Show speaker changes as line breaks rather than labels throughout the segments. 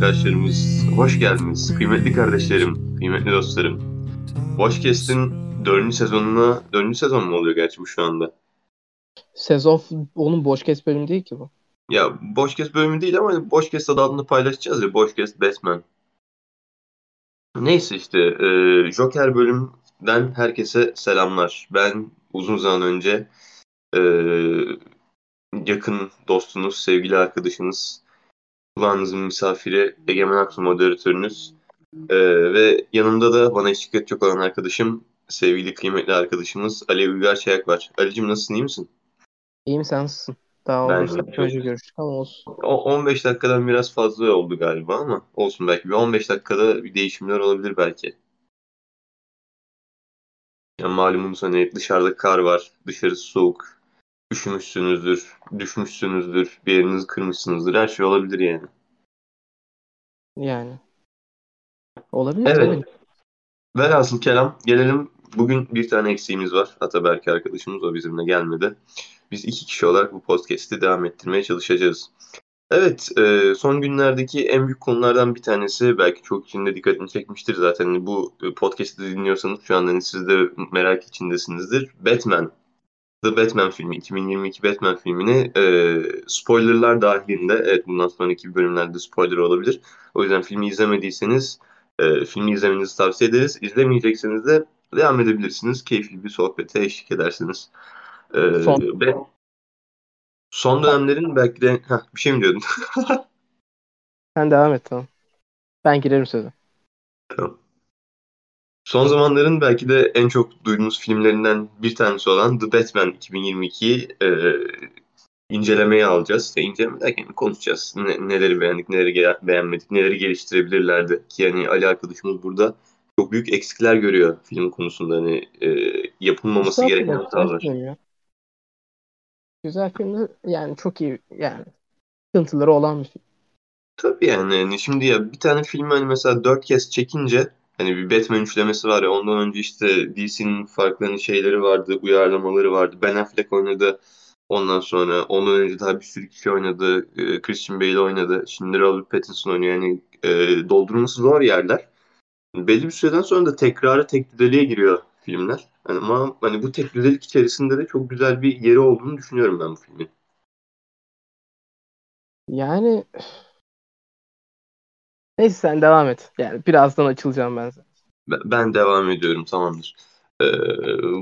arkadaşlarımız, hoş geldiniz. Kıymetli kardeşlerim, kıymetli dostlarım. Watchcast'in dördüncü sezonuna, dördüncü sezon mu oluyor gerçi bu şu anda?
Sezon onun Boşkes bölümü değil ki bu.
Ya Boşcast bölümü değil ama Boşcast adı altında paylaşacağız ya. Boşcast Batman. Neyse işte e, Joker bölümden herkese selamlar. Ben uzun zaman önce e, yakın dostunuz, sevgili arkadaşınız, kulağınızın misafiri Egemen Aksu moderatörünüz e, ve yanımda da bana eşlik edecek olan arkadaşım, sevgili kıymetli arkadaşımız Ali Uygar Çayak var. Ali'cim nasılsın, iyi misin?
İyiyim sen nasılsın? Daha
Ben
15
de
dakika önce görüştük ama olsun.
O 15 dakikadan biraz fazla oldu galiba ama olsun belki bir 15 dakikada bir değişimler olabilir belki. Yani malumunuz hani dışarıda kar var, dışarısı soğuk, üşümüşsünüzdür, düşmüşsünüzdür, bir yerinizi kırmışsınızdır, her şey olabilir yani.
Yani. Olabilir
Evet.
tabii.
Velhasıl kelam gelelim. Bugün bir tane eksiğimiz var. Ataberk arkadaşımız o bizimle gelmedi. Biz iki kişi olarak bu podcast'i devam ettirmeye çalışacağız. Evet, e, son günlerdeki en büyük konulardan bir tanesi belki çok kişinin de dikkatini çekmiştir zaten. Hani bu podcast'i dinliyorsanız şu an hani siz de merak içindesinizdir. Batman, The Batman filmi, 2022 Batman filmini e, spoilerlar dahilinde, evet bundan sonraki bölümlerde spoiler olabilir. O yüzden filmi izlemediyseniz e, filmi izlemenizi tavsiye ederiz. İzlemeyecekseniz de devam edebilirsiniz. Keyifli bir sohbete eşlik edersiniz. E,
Son-
ve son dönemlerin belki de... Heh, bir şey mi diyordun?
Sen devam et tamam. Ben girerim söze.
Son zamanların belki de en çok duyduğunuz filmlerinden bir tanesi olan The Batman 2022'yi e, incelemeye alacağız. E, inceleme derken konuşacağız. Ne- neleri beğendik, neleri beğenmedik, neleri geliştirebilirlerdi. Ki yani Ali arkadaşımız burada çok büyük eksikler görüyor film konusunda. Hani e, yapılmaması
Güzel
gereken
film,
hatalar.
ya. Güzel film de yani çok iyi yani sıkıntıları olan bir film.
Tabii yani hani şimdi ya bir tane filmi hani mesela dört kez çekince hani bir Batman üçlemesi var ya ondan önce işte DC'nin farklı hani şeyleri vardı, uyarlamaları vardı. Ben Affleck oynadı. Ondan sonra ondan önce daha bir sürü kişi oynadı. Ee, Christian Bale oynadı. Şimdi Robert Pattinson oynuyor. Yani e, doldurması zor yerler. Belli bir süreden sonra da tekrarı tek düzeliğe giriyor filmler. Yani ama hani bu tek düzelik içerisinde de çok güzel bir yeri olduğunu düşünüyorum ben bu filmin.
Yani neyse sen devam et. Yani birazdan açılacağım ben.
Ben- devam ediyorum tamamdır. Ee,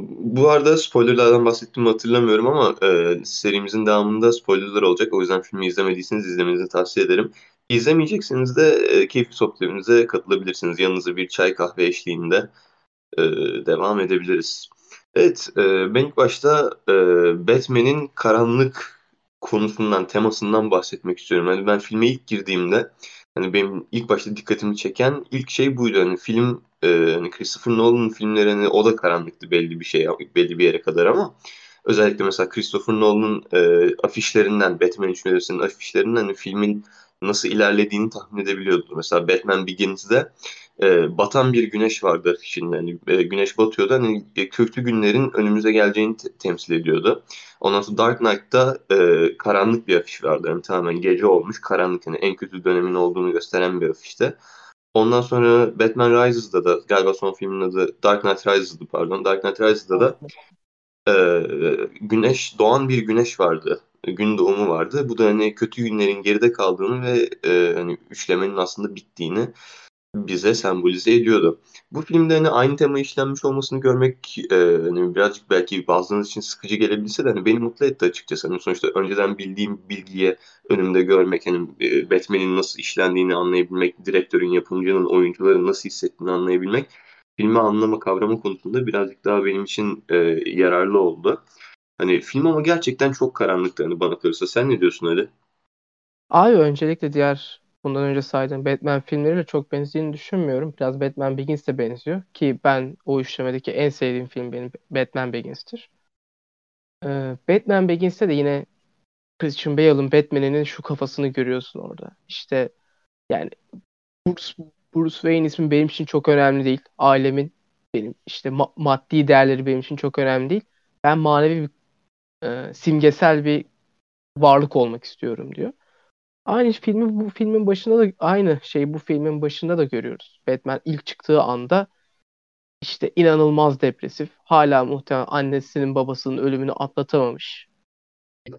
bu arada spoilerlardan bahsettiğimi hatırlamıyorum ama e, serimizin devamında spoilerlar olacak. O yüzden filmi izlemediyseniz izlemenizi tavsiye ederim. İzlemeyecekseniz de e, keyifli sohbetlerimize katılabilirsiniz. Yanınıza bir çay kahve eşliğinde e, devam edebiliriz. Evet, e, ben ilk başta e, Batman'in karanlık konusundan, temasından bahsetmek istiyorum. Yani ben filme ilk girdiğimde hani benim ilk başta dikkatimi çeken ilk şey buydu. Hani film e, hani Christopher Nolan'ın filmleri hani o da karanlıktı belli bir şey belli bir yere kadar ama özellikle mesela Christopher Nolan'ın e, afişlerinden Batman üçlemesinin afişlerinden hani filmin nasıl ilerlediğini tahmin edebiliyordu. Mesela Batman Begins'de e, batan bir güneş vardı afişinde. Hani, e, güneş batıyordu. Hani e, köklü günlerin önümüze geleceğini te- temsil ediyordu. Ondan sonra Dark Knight'ta e, karanlık bir afiş vardı. Yani tamamen gece olmuş karanlık. Yani en kötü dönemin olduğunu gösteren bir afişte. Ondan sonra Batman Rises'da da galiba son filmin adı Dark Knight Rises'dı pardon. Dark Knight Rises'da da e, güneş doğan bir güneş vardı. Gün doğumu vardı. Bu da hani kötü günlerin geride kaldığını ve e, hani üçlemenin aslında bittiğini bize sembolize ediyordu. Bu filmde hani aynı tema işlenmiş olmasını görmek e, hani birazcık belki bazılarınız için sıkıcı gelebilse de hani beni mutlu etti açıkçası. Hani sonuçta önceden bildiğim bilgiye önümde görmek, hani e, Batman'in nasıl işlendiğini anlayabilmek, direktörün, yapımcının, oyuncuların nasıl hissettiğini anlayabilmek filmi anlama, kavrama konusunda birazcık daha benim için e, yararlı oldu. Hani film ama gerçekten çok karanlıktı hani bana kalırsa. Sen ne diyorsun Ali?
Abi öncelikle diğer bundan önce saydığım Batman filmleriyle çok benzediğini düşünmüyorum. Biraz Batman Begins'e benziyor ki ben o üçlemedeki en sevdiğim film benim Batman Begins'tir. Ee, Batman Begins'te de yine Christian Bale'ın Batman'inin şu kafasını görüyorsun orada. İşte yani Bruce, Bruce Wayne ismi benim için çok önemli değil. Ailemin benim işte ma- maddi değerleri benim için çok önemli değil. Ben manevi bir e, simgesel bir varlık olmak istiyorum diyor. Aynı filmi bu filmin başında da aynı şey bu filmin başında da görüyoruz. Batman ilk çıktığı anda işte inanılmaz depresif. Hala muhtemelen annesinin babasının ölümünü atlatamamış.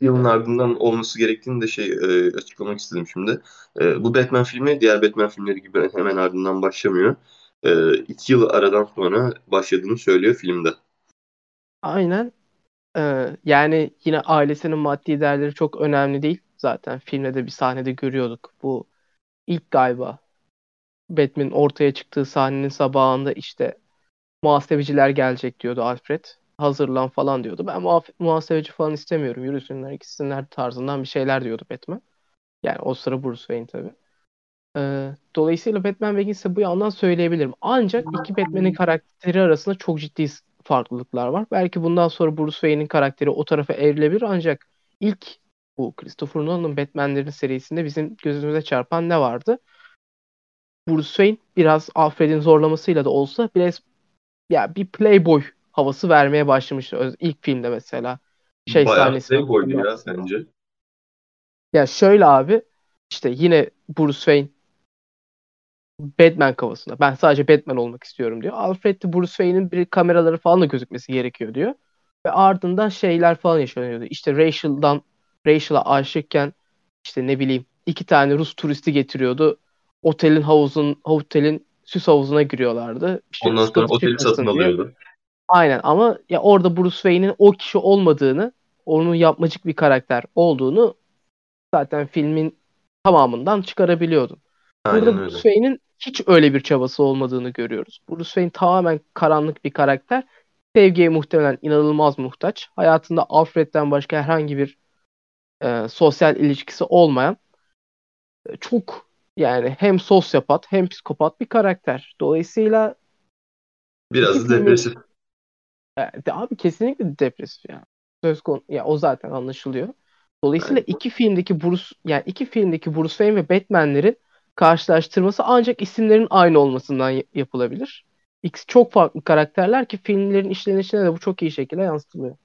yılın ardından olması gerektiğini de şey e, açıklamak istedim şimdi. E, bu Batman filmi diğer Batman filmleri gibi hemen ardından başlamıyor. E, iki yıl aradan sonra başladığını söylüyor filmde.
Aynen. Ee, yani yine ailesinin maddi değerleri çok önemli değil. Zaten filmde de bir sahnede görüyorduk. Bu ilk galiba Batman'in ortaya çıktığı sahnenin sabahında işte muhasebeciler gelecek diyordu Alfred. Hazırlan falan diyordu. Ben muhaf- muhasebeci falan istemiyorum. Yürüsünler gitsinler tarzından bir şeyler diyordu Batman. Yani o sıra Bruce Wayne tabii. Ee, dolayısıyla Batman Begins'e bu yandan söyleyebilirim. Ancak iki Batman'in karakteri arasında çok ciddi farklılıklar var. Belki bundan sonra Bruce Wayne'in karakteri o tarafa evrilebilir ancak ilk bu Christopher Nolan'ın Batman'lerin serisinde bizim gözümüze çarpan ne vardı? Bruce Wayne biraz Alfred'in zorlamasıyla da olsa biraz ya bir playboy havası vermeye başlamıştı ilk filmde mesela. Şey
Bayağı
sahnesi
playboydu ya bence.
Ya şöyle abi işte yine Bruce Wayne Batman kafasında. Ben sadece Batman olmak istiyorum diyor. Alfred de Bruce Wayne'in bir kameraları falan da gözükmesi gerekiyor diyor. Ve ardından şeyler falan yaşanıyordu. İşte Rachel'dan Rachel'a aşıkken işte ne bileyim iki tane Rus turisti getiriyordu. Otelin havuzun otelin süs havuzuna giriyorlardı. İşte
Ondan sonra oteli satın
diye.
alıyordu.
Aynen ama ya orada Bruce Wayne'in o kişi olmadığını, onun yapmacık bir karakter olduğunu zaten filmin tamamından çıkarabiliyordun. Burada
Aynen
Bruce
öyle.
Wayne'in hiç öyle bir çabası olmadığını görüyoruz. Bruce Wayne tamamen karanlık bir karakter. Sevgiye muhtemelen inanılmaz muhtaç. Hayatında Alfred'den başka herhangi bir e, sosyal ilişkisi olmayan e, çok yani hem sosyopat hem psikopat bir karakter. Dolayısıyla
Biraz da depresif.
e, de abi kesinlikle depresif yani. Söz konu ya o zaten anlaşılıyor. Dolayısıyla
Aynen.
iki filmdeki Bruce yani iki filmdeki Bruce Wayne ve Batman'lerin karşılaştırması ancak isimlerin aynı olmasından yapılabilir. İkisi çok farklı karakterler ki filmlerin işlenişine de bu çok iyi şekilde yansıtılıyor.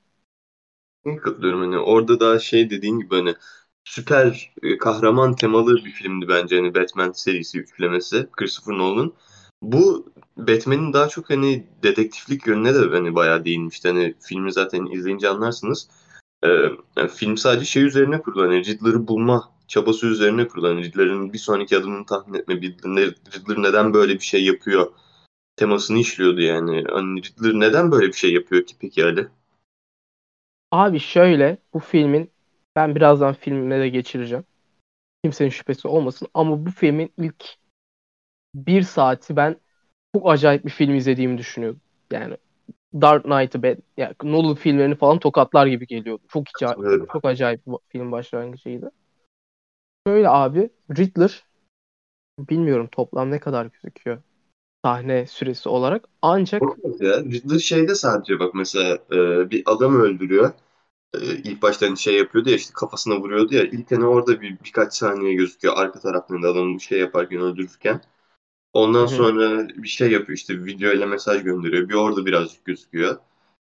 Katılıyorum hani orada daha şey dediğin gibi hani süper e, kahraman temalı bir filmdi bence hani Batman serisi üçlemesi Christopher Nolan. Bu Batman'in daha çok hani dedektiflik yönüne de hani bayağı değinmişti. Hani filmi zaten izleyince anlarsınız. Ee, yani film sadece şey üzerine kurulu. Hani Riddler'ı bulma çabası üzerine kurulu. Hani Riddler'ın bir sonraki adımını tahmin etme, Riddler neden böyle bir şey yapıyor temasını işliyordu yani. Hani Riddler neden böyle bir şey yapıyor ki peki Ali?
Abi şöyle bu filmin ben birazdan filmine de geçireceğim. Kimsenin şüphesi olmasın ama bu filmin ilk bir saati ben çok acayip bir film izlediğimi düşünüyorum. Yani Dark Knight'ı ben yani Nolan filmlerini falan tokatlar gibi geliyordu. Çok
Katılıyorum.
çok acayip bir film başlangıcıydı. Şöyle abi Riddler bilmiyorum toplam ne kadar gözüküyor sahne süresi olarak. Ancak
ya. Riddler şeyde sadece bak mesela e, bir adam öldürüyor. E, ilk başta hani şey yapıyordu ya işte kafasına vuruyordu ya. İlk hani orada bir birkaç saniye gözüküyor arka taraflarında adamı bir şey yaparken öldürürken. Ondan
hı.
sonra bir şey yapıyor işte video ile mesaj gönderiyor. Bir orada birazcık gözüküyor.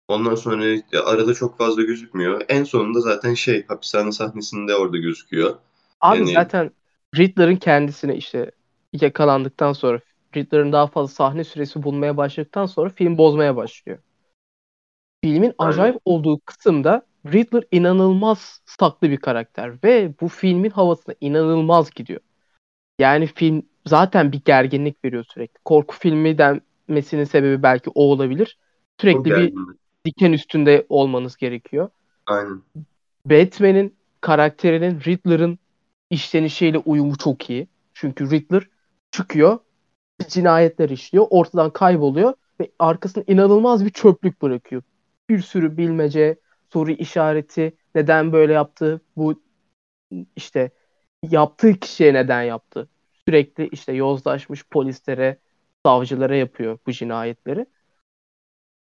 Ondan sonra arada çok fazla gözükmüyor. En sonunda zaten şey hapishane sahnesinde orada gözüküyor.
Abi
Yani
zaten Riddler'ın kendisine işte yakalandıktan sonra Riddler'ın daha fazla sahne süresi bulmaya başladıktan sonra film bozmaya başlıyor. Filmin acayip olduğu kısımda Riddler inanılmaz saklı bir karakter ve bu filmin havasına inanılmaz gidiyor. Yani film zaten bir gerginlik veriyor sürekli. Korku filmi denmesinin sebebi belki o olabilir. Sürekli bir diken üstünde olmanız gerekiyor.
Aynen.
Batman'in karakterinin Riddler'ın işlenişiyle uyumu çok iyi. Çünkü Riddler çıkıyor, cinayetler işliyor, ortadan kayboluyor ve arkasında inanılmaz bir çöplük bırakıyor. Bir sürü bilmece, soru işareti, neden böyle yaptı, bu işte yaptığı kişiye neden yaptı. Sürekli işte yozlaşmış polislere, savcılara yapıyor bu cinayetleri.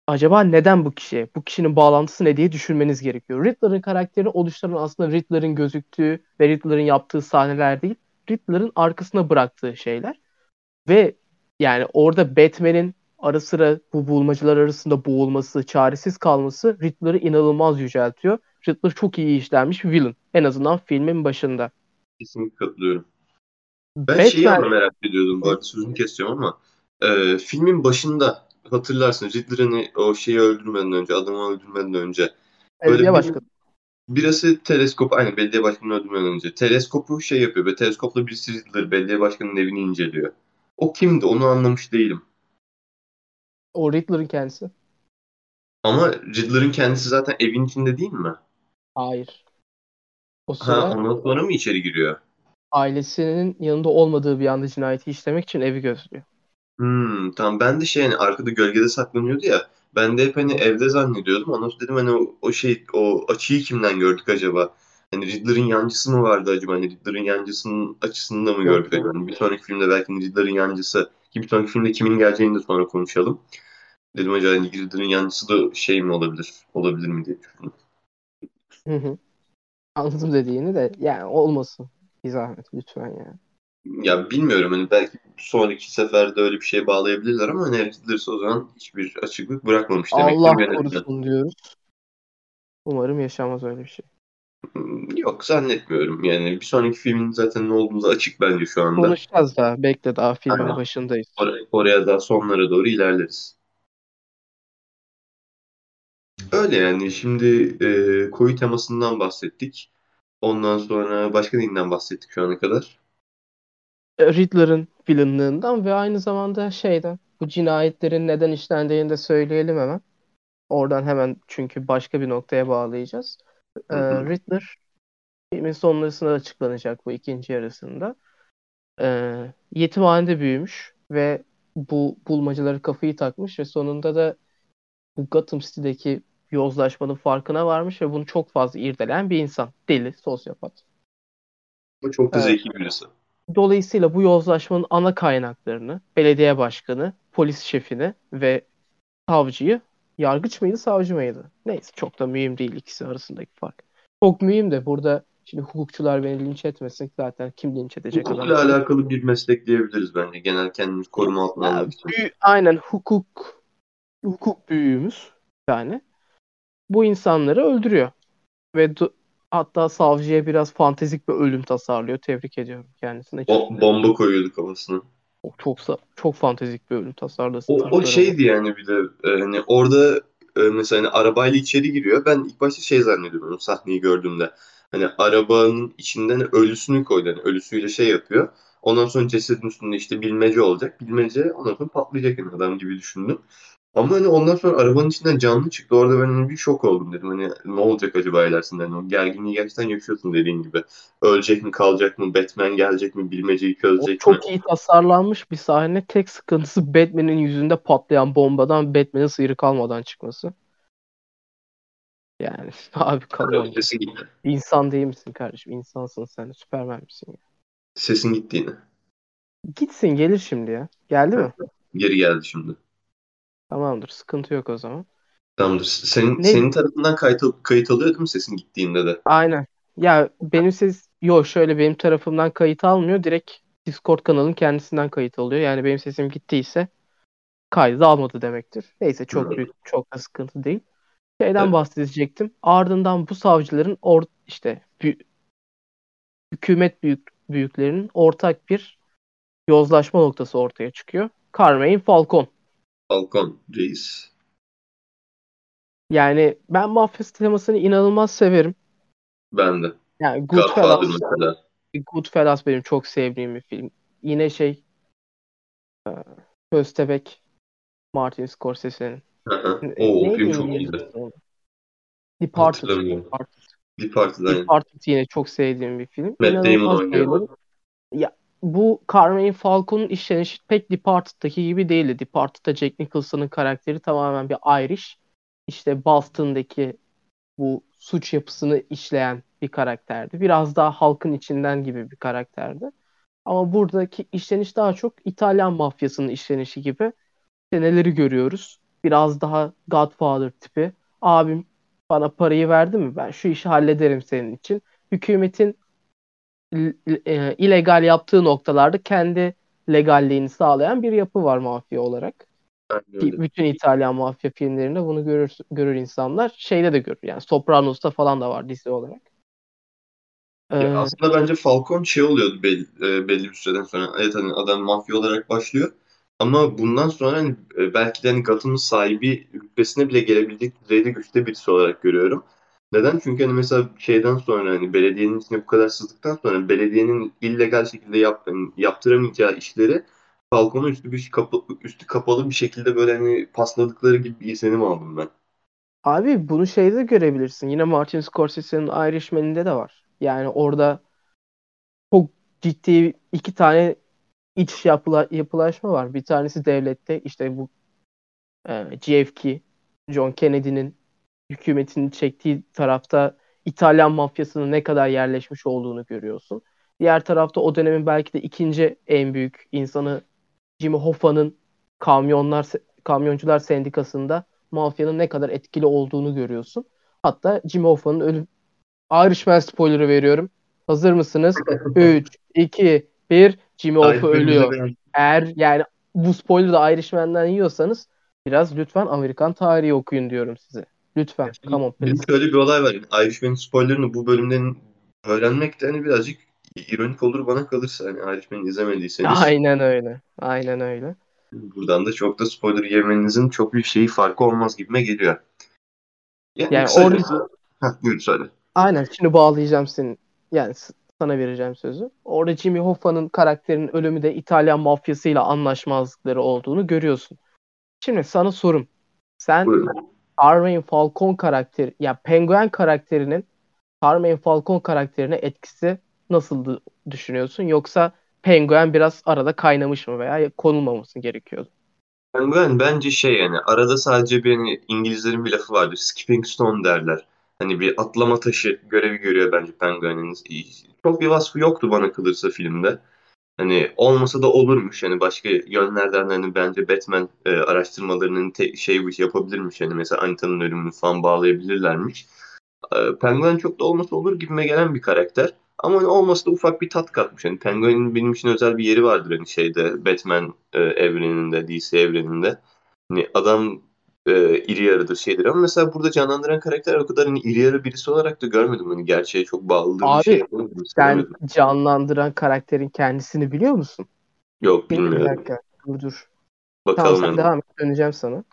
Acaba neden bu kişiye? Bu kişinin bağlantısı ne diye düşünmeniz gerekiyor. Riddler'ın karakterini oluşturan aslında Riddler'ın gözüktüğü ve Riddler'ın yaptığı sahneler değil. Riddler'ın arkasına bıraktığı şeyler. Ve yani orada Batman'in ara sıra bu bulmacalar arasında boğulması, çaresiz kalması Riddler'ı inanılmaz yüceltiyor. Riddler çok iyi işlenmiş bir villain. En azından filmin başında.
Kesinlikle katılıyorum. Ben şeyi ama
Batman
merak ediyordum bu arada sözünü kesiyorum ama e, filmin başında hatırlarsın Riddler'ını o şeyi öldürmeden önce, adamı öldürmeden önce
belediye
böyle bir
başkanı.
birisi teleskop aynı belediye başkanını öldürmeden önce teleskopu şey yapıyor ve teleskopla birisi Riddler belediye başkanının evini inceliyor. O kimdi onu anlamış değilim.
O Riddler'ın kendisi.
Ama Riddler'ın kendisi zaten evin içinde değil mi?
Hayır. O
Ha
sıra
ondan sonra mı içeri giriyor?
ailesinin yanında olmadığı bir anda cinayeti işlemek için evi gözlüyor.
Hmm, tamam ben de şey hani arkada gölgede saklanıyordu ya. Ben de hep hani evde zannediyordum. Ondan sonra dedim hani o, o şey o açıyı kimden gördük acaba? Hani Riddler'ın yancısı mı vardı acaba? Hani Riddler'ın yancısının açısını da mı
Yok
gördük acaba? Hani bir sonraki filmde belki Riddler'ın yancısı ki bir sonraki filmde kimin geleceğini de sonra konuşalım. Dedim acaba hani Riddler'ın yancısı da şey mi olabilir? Olabilir mi diye düşündüm.
Hı hı. Anladım dediğini de yani olmasın. Bir zahmet lütfen ya.
Ya bilmiyorum hani belki sonraki seferde öyle bir şeye bağlayabilirler ama hani Riddler'sa o zaman hiçbir açıklık bırakmamış demektir
Allah korusun diyoruz. Umarım yaşamaz öyle bir şey.
Hmm, Yok zannetmiyorum. Yani bir sonraki filmin zaten ne olduğu da açık bence şu anda.
Konuşacağız daha. Bekle daha filmin
Aynen.
başındayız.
Or- oraya da sonlara doğru ilerleriz. Öyle yani şimdi e, koyu temasından bahsettik. Ondan sonra başka neyinden bahsettik şu ana kadar?
E, Riddler'ın villainlığından ve aynı zamanda şeyden bu cinayetlerin neden işlendiğini de söyleyelim hemen. Oradan hemen çünkü başka bir noktaya bağlayacağız. E,
hı.
Riddler filmin sonrasında açıklanacak bu ikinci yarısında. E, yetimhanede büyümüş ve bu bulmacaları kafayı takmış ve sonunda da bu Gotham City'deki yozlaşmanın farkına varmış ve bunu çok fazla irdeleyen bir insan. Deli, sosyopat.
Bu çok da
E,
zeki birisi.
Dolayısıyla bu yozlaşmanın ana kaynaklarını belediye başkanı, polis şefini ve savcıyı yargıç mıydı, savcı mıydı? Neyse çok da mühim değil ikisi arasındaki fark. Çok mühim de burada şimdi hukukçular beni linç etmesin zaten kim linç edecek adam
Hukukla
gibi.
alakalı bir meslek diyebiliriz bence. Genel kendimizi koruma altına almak için.
büyü- aynen hukuk hukuk büyüğümüz yani bu insanları öldürüyor ve do- hatta savcıya biraz fantezik bir ölüm tasarlıyor. Tebrik ediyorum kendisine. Hiç,
O bomba koyuyordu kafasına.
çok çok fantezik bir ölüm tasarlasın
O, o şeydi yani bir de e, hani orada e, mesela hani arabayla içeri giriyor. Ben ilk başta şey zannediyorum sahneyi gördüğümde. Hani arabanın içinden ölüsünü koydu. Hani ölüsüyle şey yapıyor. Ondan sonra cesedin üstünde işte bilmece olacak. Bilmece ondan sonra patlayacak yani adam gibi düşündüm. Ama hani ondan sonra arabanın içinden canlı çıktı. Orada ben hani bir şok oldum dedim. Hani ne olacak acaba ilerisinde? Hani o gerginliği gerçekten yaşıyorsun dediğin gibi. Ölecek mi kalacak mı? Batman gelecek mi? Bilmeceyi çözecek mi?
çok iyi tasarlanmış bir sahne. Tek sıkıntısı Batman'in yüzünde patlayan bombadan Batman'in sıyrı kalmadan çıkması. Yani abi
gitti.
İnsan değil misin kardeşim? İnsansın sen. Süpermen misin ya?
Sesin gitti yine.
Gitsin gelir şimdi ya. Geldi mi?
Geri geldi şimdi.
Tamamdır. Sıkıntı yok o zaman.
Tamamdır. Senin,
Ne?
senin tarafından kayıt, kayıt alıyor değil mi sesin gittiğinde de?
Aynen. Ya benim ses yok şöyle benim tarafımdan kayıt almıyor. Direkt Discord kanalının kendisinden kayıt alıyor. Yani benim sesim gittiyse kaydı almadı demektir. Neyse çok
Hı.
büyük çok da sıkıntı değil. Şeyden
Evet.
bahsedecektim. Ardından bu savcıların or işte bü- hükümet büyük büyüklerinin ortak bir yozlaşma noktası ortaya çıkıyor. Carmine Falcon.
Falcon reis.
Yani ben mafya temasını inanılmaz severim.
Ben de.
Yani Goodfellas,
mesela.
Goodfellas benim çok sevdiğim bir film. Yine şey e, Köstebek Martin Scorsese'nin.
O film çok iyiydi.
Departed. Departed.
Departed.
Departed yine çok sevdiğim bir film.
Matt Damon oynuyor.
Ya bu Carmine Falcon'un işlenişi pek Departed'daki gibi değildi. Departed'da Jack Nicholson'ın karakteri tamamen bir Irish. İşte Boston'daki bu suç yapısını işleyen bir karakterdi. Biraz daha halkın içinden gibi bir karakterdi. Ama buradaki işleniş daha çok İtalyan mafyasının işlenişi gibi seneleri görüyoruz. Biraz daha Godfather tipi. Abim bana parayı verdi mi? Ben şu işi hallederim senin için. Hükümetin e, illegal yaptığı noktalarda kendi legalliğini sağlayan bir yapı var mafya olarak. Ki bütün İtalyan mafya filmlerinde bunu görür, görür insanlar. Şeyde de görür yani Sopranos'ta falan da var dizi olarak. Ee,
Ya aslında bence Falcon şey oluyordu belli, e, belli bir süreden sonra. Evet hani adam mafya olarak başlıyor. Ama bundan sonra hani e, belki de hani Gotham'ın sahibi rütbesine bile gelebilecek düzeyde güçte birisi olarak görüyorum. Neden? Çünkü hani mesela şeyden sonra hani belediyenin içine bu kadar sızdıktan sonra belediyenin illegal şekilde yap, hani yaptıramayacağı işleri Falcon'a üstü bir kapı, üstü kapalı bir şekilde böyle hani pasladıkları gibi bir izlenim aldım ben.
abi bunu şeyde de görebilirsin. Yine Martin Scorsese'nin Irishman'inde de var. Yani orada çok ciddi iki tane iç yapıla, yapılaşma var. Bir tanesi devlette işte bu e, JFK, John Kennedy'nin hükümetinin çektiği tarafta İtalyan mafyasının ne kadar yerleşmiş olduğunu görüyorsun. Diğer tarafta o dönemin belki de ikinci en büyük insanı Jimmy Hoffa'nın kamyonlar kamyoncular sendikasında mafyanın ne kadar etkili olduğunu görüyorsun. Hatta Jimmy Hoffa'nın ölüm Irishman spoiler'ı veriyorum. Hazır mısınız? 3, 2, 1 Jimmy Hoffa ölüyor. Eğer yani bu spoiler'ı da Irishman'den yiyorsanız biraz lütfen Amerikan tarihi okuyun diyorum size. Lütfen. Come on please.
şöyle bir olay var. Irishman'in spoilerını bu bölümden öğrenmek de hani birazcık ironik olur bana kalırsa. Hani Irishman'i izlemediyseniz
Aynen öyle. Aynen öyle.
buradan da çok da spoiler yemenizin çok bir şeyi farkı olmaz gibime geliyor. Yani,
Yani
kısacası...
orada
Heh, buyur söyle.
aynen şimdi bağlayacağım senin yani sana vereceğim sözü. Orada Jimmy Hoffa'nın karakterinin ölümü de İtalyan mafyasıyla anlaşmazlıkları olduğunu görüyorsun. Şimdi sana sorum. Sen
Buyurun.
Carmine Falcon karakteri ya Penguin karakterinin Carmine Falcon karakterine etkisi nasıl düşünüyorsun? Yoksa Penguin biraz arada kaynamış mı veya konulmaması gerekiyordu?
Penguen bence şey yani arada sadece bir hani İngilizlerin bir lafı vardır. Skipping stone derler. Hani bir atlama taşı görevi görüyor bence Penguen'in. Çok bir vasfı yoktu bana kalırsa filmde. Hani olmasa da olurmuş. Hani başka yönlerden hani bence Batman e, araştırmalarının te- şey yapabilirmiş. Hani mesela Anita'nın ölümünü falan bağlayabilirlermiş. E, Penguin çok da olmasa olur gibime gelen bir karakter. Ama hani olması da ufak bir tat katmış. Hani Penguin'in benim için özel bir yeri vardır hani şeyde Batman e, evreninde, DC evreninde. Hani adam e, iri yarıdır şeydir ama mesela burada canlandıran karakter o kadar hani iri yarı birisi olarak da görmedim. Hani gerçeğe çok bağlıdır bir şey
Abi sen canlandıran karakterin kendisini biliyor musun?
Yok
Bir, bir
bilmiyorum.
dakika. Dur dur. Tamam
Bakalım
sen
yani.
devam et. Döneceğim sana.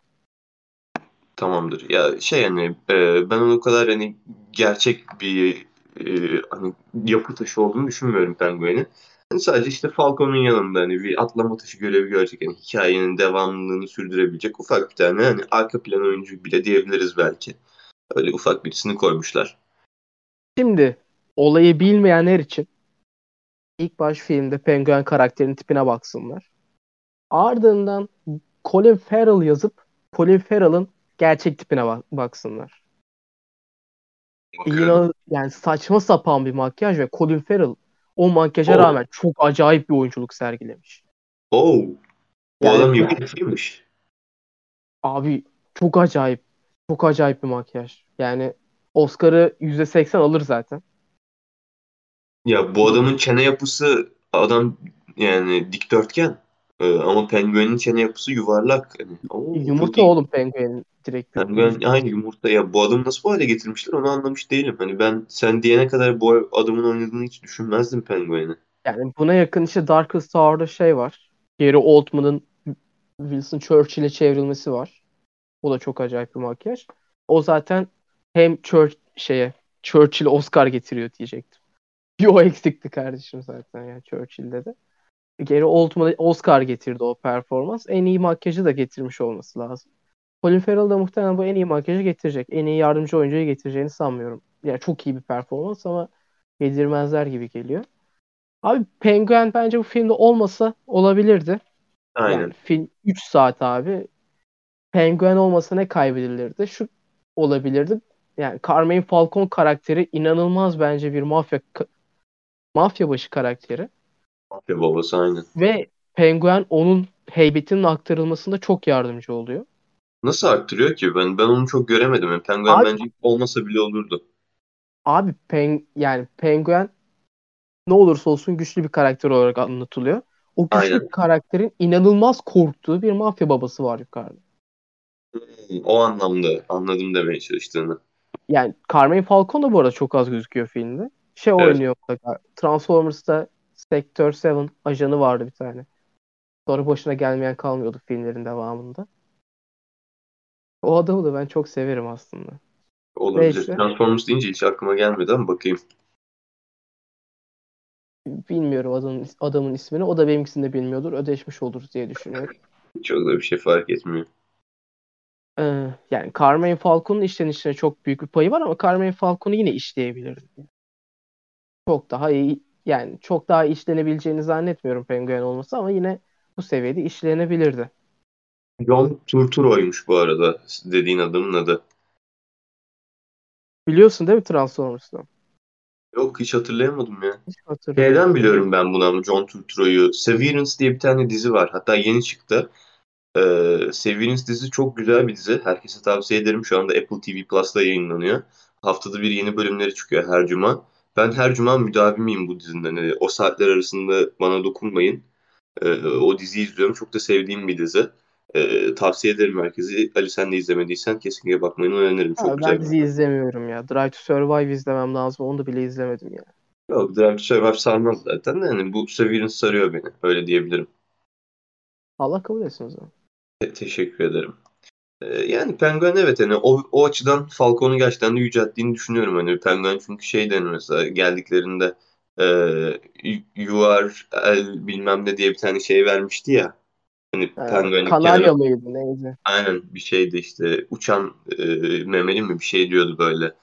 Tamamdır. Ya şey hani e, ben onu o kadar hani gerçek bir e, hani yapı taşı olduğunu düşünmüyorum Penguin'in. Sadece işte Falcon'un yanında hani bir atlama taşı görevi görecek. Yani hikayenin devamlılığını sürdürebilecek ufak bir tane hani arka plan oyuncu bile diyebiliriz belki. Öyle ufak birisini koymuşlar.
Şimdi olayı bilmeyenler için ilk baş filmde Penguin karakterinin tipine baksınlar. Ardından Colin Farrell yazıp Colin Farrell'ın gerçek tipine bak- baksınlar.
Bakıyorum.
İnan yani saçma sapan bir makyaj ve Colin Farrell o makyaja
Oo.
rağmen çok acayip bir oyunculuk sergilemiş.
Bu
Yani
adam yakışıklıymış.
Abi çok acayip. Çok acayip bir makyaj. Yani Oscar'ı %80 alır zaten.
Ya bu adamın çene yapısı adam yani dikdörtgen. Ee, ama Penguin'in çene yapısı yuvarlak. Hani, oo,
Yumurta oğlum Penguin'in direkt.
Ben aynı yumurta ya bu adamı nasıl bu hale getirmişler onu anlamış değilim. Hani ben sen diyene kadar bu adamın oynadığını hiç düşünmezdim Penguin'i.
Yani buna yakın işte Darkest Tower'da şey var. Gary Oldman'ın Wilson Churchill'e çevrilmesi var. O da çok acayip bir makyaj. O zaten hem Church şeye Churchill Oscar getiriyor diyecektim. Bir o eksikti kardeşim zaten ya Churchill'de de. Gary Oldman'a Oscar getirdi o performans. En iyi makyajı da getirmiş olması lazım. Colin Farrell da muhtemelen bu en iyi makyajı getirecek. En iyi yardımcı oyuncuyu getireceğini sanmıyorum. Yani çok iyi bir performans ama yedirmezler gibi geliyor. Abi Penguin bence bu filmde olmasa olabilirdi.
Aynen.
Yani film 3 saat abi. Penguin olmasa ne kaybedilirdi? Şu olabilirdi. Yani Carmine Falcon karakteri inanılmaz bence bir mafya mafya başı karakteri
Mafya babası aynen.
ve Penguin onun heybetinin aktarılmasında çok yardımcı oluyor.
Nasıl arttırıyor ki? Ben ben onu çok göremedim. Yani Penguin
Abi-
bence olmasa bile olurdu.
Abi Pen yani Penguin ne olursa olsun güçlü bir karakter olarak anlatılıyor. O güçlü
Aynen.
karakterin inanılmaz korktuğu bir mafya babası var yukarıda.
Hmm, o anlamda anladım demeye çalıştığını.
Yani Carmine Falcon da bu arada çok az gözüküyor filmde. Şey
Evet.
oynuyor. Transformers'ta Sector 7 ajanı vardı bir tane. Sonra başına gelmeyen kalmıyordu filmlerin devamında. O adamı da ben çok severim aslında.
Olabilir.
Neyse.
Transformers deyince hiç aklıma gelmedi ama bakayım.
Bilmiyorum adamın, adamın ismini. O da benimkisini de bilmiyordur. Ödeşmiş oluruz diye düşünüyorum.
Çok da bir şey fark etmiyor.
Ee, yani Carmine Falco'nun işlenişine çok büyük bir payı var ama Carmine Falco'nu yine işleyebilirdi. Çok daha iyi yani çok daha işlenebileceğini zannetmiyorum Penguen olması ama yine bu seviyede işlenebilirdi.
John Turturro'ymuş bu arada dediğin adamın adı.
Biliyorsun değil mi Transformers'ı?
Yok hiç hatırlayamadım ya.
Hiç hatırlamıyorum.
Şeyden biliyorum ben bunu ama John Turturro'yu. Severance diye bir tane dizi var. Hatta yeni çıktı. Ee, Severance dizisi çok güzel bir dizi. Herkese tavsiye ederim. Şu anda Apple TV Plus'ta yayınlanıyor. Haftada bir yeni bölümleri çıkıyor her cuma. Ben her cuma müdavimiyim bu dizinin. Yani o saatler arasında bana dokunmayın. Ee, o diziyi izliyorum. Çok da sevdiğim bir dizi. Ee, tavsiye ederim herkese. Ali sen de izlemediysen kesinlikle bakmayı öneririm. Çok
Abi
güzel
ben dizi izlemiyorum ya. Drive to Survive izlemem lazım. Onu da bile izlemedim ya.
Yok, Drive to Survive sarmaz zaten yani bu Severance sarıyor beni. Öyle diyebilirim.
Allah kabul etsin o zaman.
Te- teşekkür ederim. Ee, yani Penguin evet hani o, o açıdan Falcon'u gerçekten de yücelttiğini düşünüyorum. Hani Penguin çünkü şeyden mesela geldiklerinde e, you are el bilmem ne diye bir tane şey vermişti ya. Hani
Ee,
Penguin'in
Kanarya
kenara
mıydı neydi?
aynen bir şeydi işte uçan e, memeli mi bir şey diyordu böyle.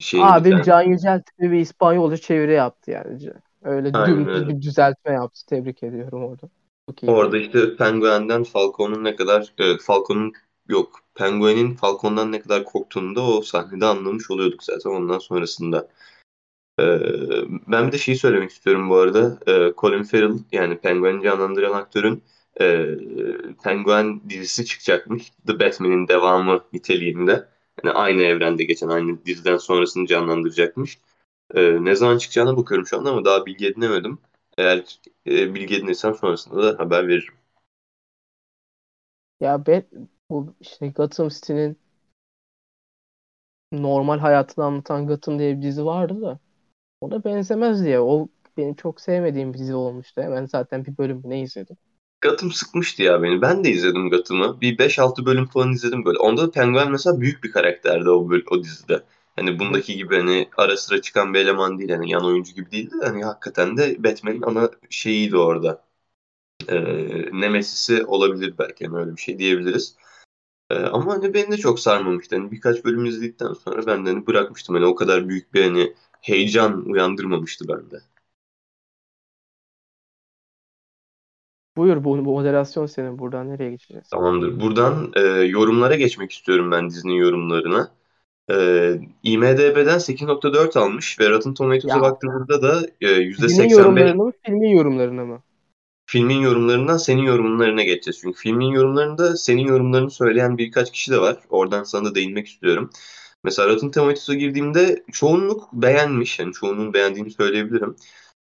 Şeyin
Abim
tane.
Can Yücel tipi bir İspanyolca çeviri yaptı yani. Öyle dümdüz bir düzeltme yaptı. Tebrik ediyorum orada. Çok.
Orada işte Penguin'den Falcon'un ne kadar e, Falcon'un yok Penguin'in Falcon'dan ne kadar korktuğunu da o sahnede anlamış oluyorduk zaten ondan sonrasında. E, ben bir de şeyi söylemek istiyorum bu arada. E, Colin Farrell yani Penguin'i canlandıran aktörün e, Penguin dizisi çıkacakmış. The Batman'in devamı niteliğinde. Yani aynı evrende geçen aynı diziden sonrasını canlandıracakmış. E, ne zaman çıkacağına bakıyorum şu anda ama daha bilgi edinemedim. Eğer e, bilgi edinirsem sonrasında da haber veririm.
Ya ben bu işte Gotham City'nin normal hayatını anlatan Gotham diye bir dizi vardı da ona benzemez diye. O benim çok sevmediğim bir dizi olmuştu. Hemen zaten bir bölümünü izledim.
Gotham sıkmıştı ya beni. Ben de izledim Gotham'ı. Bir 5-6 bölüm falan izledim böyle. Onda da Penguin mesela büyük bir karakterdi o, böl- o dizide. Hani bundaki gibi hani ara sıra çıkan bir eleman değil. Hani yan oyuncu gibi değildi de hani hakikaten de Batman'in ana şeyiydi orada. Ee, Nemesis'i olabilir belki hani öyle bir şey diyebiliriz. Ee, ama hani beni de çok sarmamıştı. Hani birkaç bölüm izledikten sonra ben de hani bırakmıştım. Hani o kadar büyük bir hani heyecan uyandırmamıştı bende.
Buyur bu, bu moderasyon senin. Buradan nereye geçeceğiz?
Tamamdır. Buradan e, yorumlara geçmek istiyorum ben dizinin yorumlarına. E, IMDb'den 8.4 almış ve Rotten Tomatoes'a baktığımızda da e,
dizinin
%85
yorumlarını mı, filmin yorumlarını mı?
Filmin yorumlarından senin yorumlarına geçeceğiz. Çünkü filmin yorumlarında senin yorumlarını söyleyen birkaç kişi de var. Oradan sana da değinmek istiyorum. Mesela Rotten Tomatoes'a girdiğimde çoğunluk beğenmiş. Yani çoğunun beğendiğini söyleyebilirim.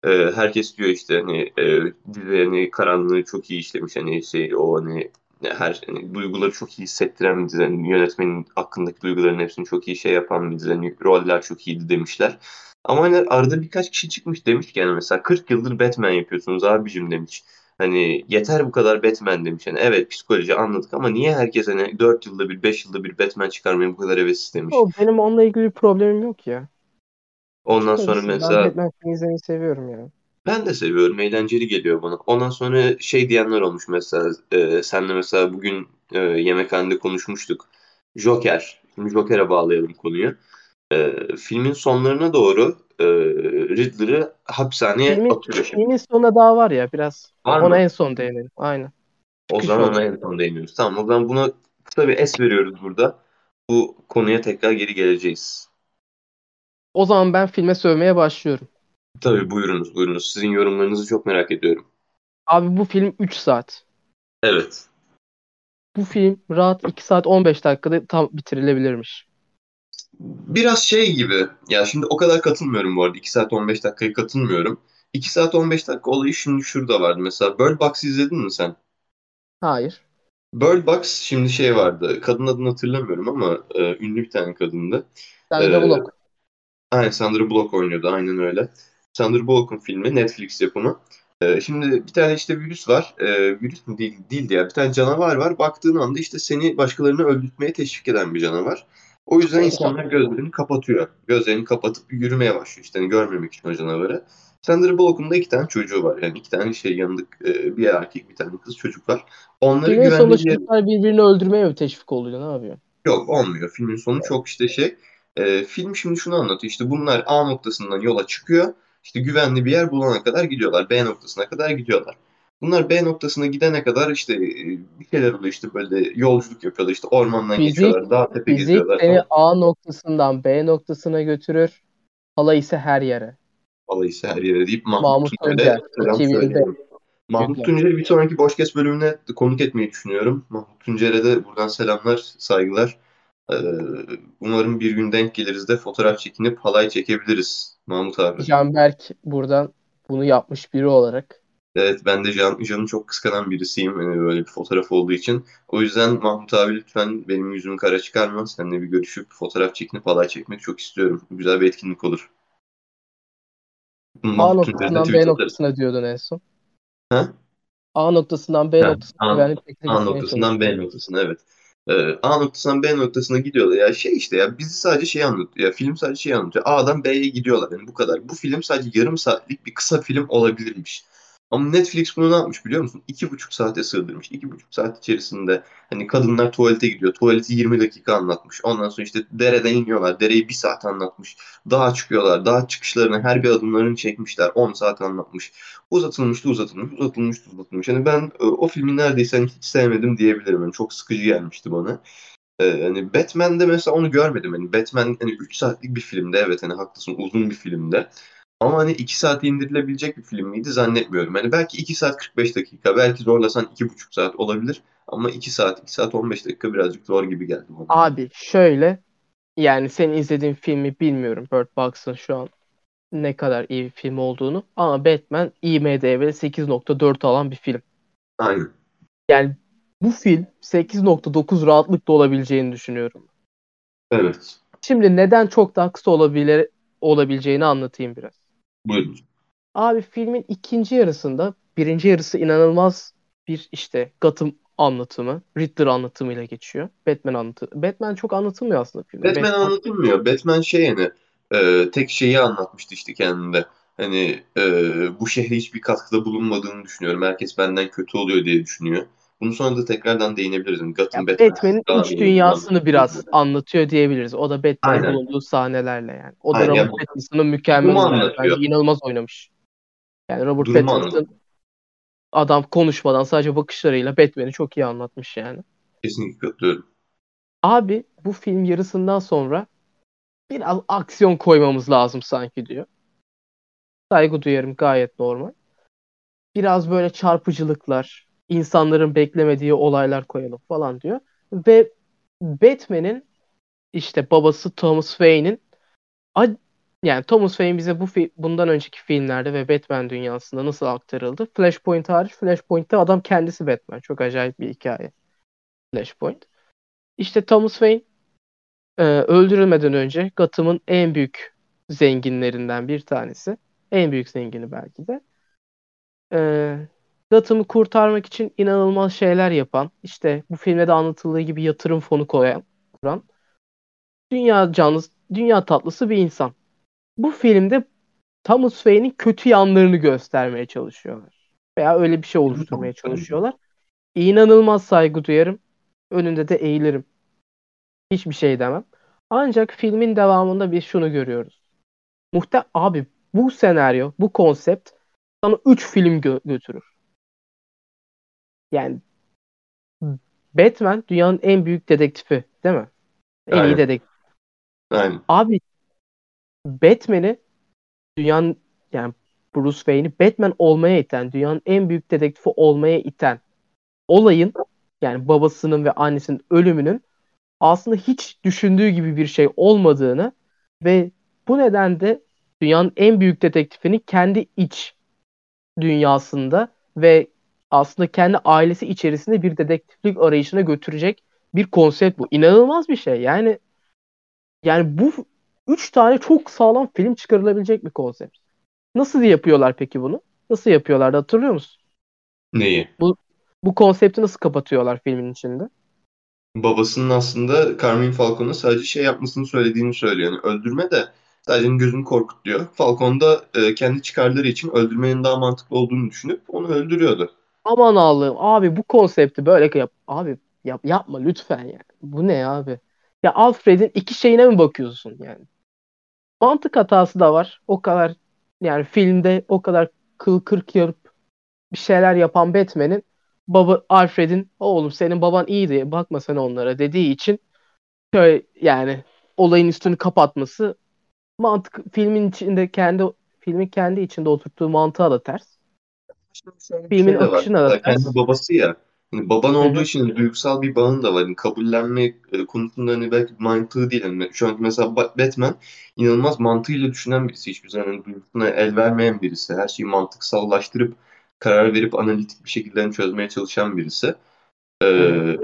Ee, herkes diyor işte hani e, dizi hani karanlığı çok iyi işlemiş hani şey o hani her hani, duyguları çok iyi hissettiren bir dizi. Hani yönetmenin hakkındaki duyguların hepsini çok iyi şey yapan bir dizi. Hani roller çok iyiydi demişler. Ama hani arada birkaç kişi çıkmış demiş ki yani mesela 40 yıldır Batman yapıyorsunuz abicim demiş. Hani yeter bu kadar Batman demiş. Yani evet psikoloji anladık ama niye herkes hani 4 yılda bir 5 yılda bir Batman çıkarmaya bu kadar hevesli demiş.
O benim onunla ilgili bir problemim yok ya.
Ondan sonra
Çıkarsın. Ben
mesela
Batman izlemeyi seviyorum ya.
Ben de seviyorum. Eğlenceli geliyor bana. Ondan sonra şey diyenler olmuş mesela. E, senle mesela bugün e, yemekhanede konuşmuştuk. Joker. Şimdi Joker'e bağlayalım konuyu. E, filmin sonlarına doğru e, Riddler'ı hapishaneye
Filmin,
atıyor şimdi.
filmin sonunda daha var ya biraz.
Var
Ona
mı?
en son değinelim. Aynen.
O
Çıkış
zaman ona en son değiniyoruz. Tamam o zaman buna kısa bir es veriyoruz burada. Bu konuya tekrar geri geleceğiz.
O zaman ben filme sövmeye başlıyorum.
Tabii buyurunuz buyurunuz. Sizin yorumlarınızı çok merak ediyorum.
Abi bu film 3 saat.
Evet.
Bu film rahat 2 saat 15 dakikada tam bitirilebilirmiş.
Biraz şey gibi. Ya şimdi o kadar katılmıyorum bu arada. 2 saat 15 dakikaya katılmıyorum. 2 saat 15 dakika olayı şimdi şurada vardı. Mesela Bird Box izledin mi sen?
Hayır.
Bird Box şimdi şey vardı. Kadın adını hatırlamıyorum ama e, ünlü bir tane kadındı.
Sandra
E,
Bullock.
Aynen Sandra Bullock oynuyordu. Aynen öyle. Sandra Bullock'un filmi Netflix yapımı. Ee, şimdi bir tane işte virüs var. Ee, virüs mü değil, değildi ya. Bir tane canavar var. Baktığın anda işte seni başkalarını öldürtmeye teşvik eden bir canavar. O yüzden insanlar gözlerini kapatıyor. Gözlerini kapatıp yürümeye başlıyor işte hani görmemek için o canavarı. Sandra Bullock'un da iki tane çocuğu var. Yani iki tane şey yanında e, bir erkek bir tane kız çocuk var. Onları
Filmin
güvenli bir
çocuklar birbirini öldürmeye mi teşvik oluyor? Ne yapıyor?
Yok olmuyor. Filmin sonu çok işte şey. E, film şimdi şunu anlatıyor. İşte bunlar A noktasından yola çıkıyor. İşte güvenli bir yer bulana kadar gidiyorlar. B noktasına kadar gidiyorlar. Bunlar B noktasına gidene kadar işte e, bir şeyler oluyor işte böyle yolculuk yapıyorlar işte ormandan
Fizik,
geçiyorlar dağ tepe
fizik
geziyorlar
seni
falan.
A noktasından B noktasına götürür. Hala ise her yere.
Vallahi ise her yere deyip Mahmut,
Mahmut
Tuncer'e
Tuncer.
selam
2005.
söylüyorum. Mahmut. Tuncer'i bir sonraki Boşkes bölümüne konuk etmeyi düşünüyorum. Mahmut Tuncer'e de buradan selamlar, saygılar. Ee, umarım bir gün denk geliriz de fotoğraf çekinip halay çekebiliriz Mahmut abi.
Canberk buradan bunu yapmış biri olarak.
Evet ben de Can, Can'ı çok kıskanan birisiyim yani böyle bir fotoğraf olduğu için. O yüzden Mahmut abi lütfen benim yüzümü kara çıkarma. Seninle bir görüşüp fotoğraf çekinip halay çekmek çok istiyorum. Güzel bir etkinlik olur.
A noktasından B noktasına diyordun en son.
Ha?
A noktasından B
Ha,
noktasına
A, A noktasından B noktasına evet. Ee, A noktasından B noktasına gidiyorlar. Ya şey işte ya bizi sadece şey anlatıyor. Ya film sadece şey anlatıyor. A'dan B'ye gidiyorlar. Yani bu kadar. Bu film sadece yarım saatlik bir kısa film olabilirmiş. Ama Netflix bunu ne yapmış biliyor musun? İki buçuk saate sığdırmış. İki buçuk saat içerisinde hani kadınlar tuvalete gidiyor. Tuvaleti 20 dakika anlatmış. Ondan sonra işte dereden iniyorlar. Dereyi bir saat anlatmış. Dağa çıkıyorlar. Dağ çıkışlarını her bir adımlarını çekmişler. 10 saat anlatmış. Uzatılmıştı uzatılmış, uzatılmıştı uzatılmış. Yani ben e, o filmi neredeyse hani hiç sevmedim diyebilirim. Yani çok sıkıcı gelmişti bana. Ee, hani Batman'de mesela onu görmedim. Hani Batman hani 3 saatlik bir filmde evet hani haklısın uzun bir filmde. Ama hani 2 saate indirilebilecek bir film miydi zannetmiyorum. Hani belki 2 saat 45 dakika, belki zorlasan 2,5 saat olabilir. Ama 2 saat, 2 saat 15 dakika birazcık zor gibi geldi bana.
Abi şöyle yani senin izlediğin filmi bilmiyorum Bird Box'ın şu an ne kadar iyi bir film olduğunu ama Batman IMDb'de 8.4 alan bir film.
Aynen.
Yani bu film 8.9 rahatlıkla olabileceğini düşünüyorum.
Evet.
Şimdi neden çok daha kısa olabilir olabileceğini anlatayım biraz.
Buyurun.
Abi filmin ikinci yarısında birinci yarısı inanılmaz bir işte Gotham anlatımı, Riddler anlatımıyla geçiyor. Batman anlatı. Batman çok anlatılmıyor aslında filmde.
Batman anlatılmıyor. Batman şey yani e, tek şeyi anlatmıştı işte kendinde. Hani e, bu şehre hiçbir katkıda bulunmadığını düşünüyorum. Herkes benden kötü oluyor diye düşünüyor. Bunu sonra da tekrardan değinebiliriz. Gotham Batman
Batman'in
daha
iç dünyasını biraz anlatıyor diyebiliriz. O da Batman'in bulunduğu sahnelerle yani. O da
Aynen.
Robert
Yani
Pattinson'ın mükemmel. Bence inanılmaz oynamış. Yani Robert
Durumu
Pattinson adam konuşmadan sadece bakışlarıyla Batman'i çok iyi anlatmış yani.
Kesinlikle katılıyorum.
Abi bu film yarısından sonra biraz aksiyon koymamız lazım sanki diyor. Saygı duyarım gayet normal. Biraz böyle çarpıcılıklar, insanların beklemediği olaylar koyalım falan diyor. Ve Batman'in işte babası Thomas Wayne'in yani Thomas Wayne bize bu bundan önceki filmlerde ve Batman dünyasında nasıl aktarıldı? Flashpoint hariç Flashpoint'te adam kendisi Batman. Çok acayip bir hikaye. Flashpoint. İşte Thomas Wayne e, öldürülmeden önce Gotham'ın en büyük zenginlerinden bir tanesi. En büyük zengini belki de. E, Gotham'ı kurtarmak için inanılmaz şeyler yapan, işte bu filmde de anlatıldığı gibi yatırım fonu koyan, kuran, dünya canlısı, dünya tatlısı bir insan. Bu filmde Thomas Wayne'in kötü yanlarını göstermeye çalışıyorlar. Veya öyle bir şey oluşturmaya çalışıyorlar. İnanılmaz saygı duyarım. Önünde de eğilirim. Hiçbir şey demem. Ancak filmin devamında biz şunu görüyoruz. Muhte abi bu senaryo, bu konsept sana 3 film gö- götürür. Yani Batman dünyanın en büyük dedektifi, değil mi? En iyi
Aynen.
dedektif.
Aynen.
Abi Batman'i dünyanın yani Bruce Wayne'i Batman olmaya iten, dünyanın en büyük dedektifi olmaya iten olayın yani babasının ve annesinin ölümünün aslında hiç düşündüğü gibi bir şey olmadığını ve bu nedenle dünyanın en büyük dedektifini kendi iç dünyasında ve aslında kendi ailesi içerisinde bir dedektiflik arayışına götürecek bir konsept bu. İnanılmaz bir şey. Yani yani bu 3 tane çok sağlam film çıkarılabilecek bir konsept. Nasıl yapıyorlar peki bunu? Nasıl yapıyorlardı hatırlıyor musun?
Neyi?
Bu bu konsepti nasıl kapatıyorlar filmin içinde?
Babasının aslında Carmine Falcone'a sadece şey yapmasını söylediğini söylüyor. Yani öldürme de sadece gözünü korkut diyor. Falcone da e, kendi çıkarları için öldürmenin daha mantıklı olduğunu düşünüp onu öldürüyordu.
Aman Allah'ım abi bu konsepti böyle yap. Abi yap, yapma lütfen yani. Bu ne abi? Ya Alfred'in iki şeyine mi bakıyorsun yani? Mantık hatası da var. O kadar yani filmde o kadar kıl kırk yarıp bir şeyler yapan Batman'in baba Alfred'in oğlum senin baban iyiydi bakma sen onlara dediği için şöyle yani olayın üstünü kapatması mantık filmin içinde kendi filmin kendi içinde oturttuğu mantığa da ters.
Şimdi şöyle bir
Filmin
şey de var.
akışına da ters.
kendi babası ya. Hani baban olduğu için hani duygusal bir bağın da var. Hani kabullenme e, konusunda hani belki mantığı değil. Hani şu an mesela Ba- Batman inanılmaz mantığıyla düşünen birisi. Hiçbir zaman hani duygusuna el vermeyen birisi. Her şeyi mantıksallaştırıp karar verip analitik bir şekilde hani çözmeye çalışan birisi. Ee,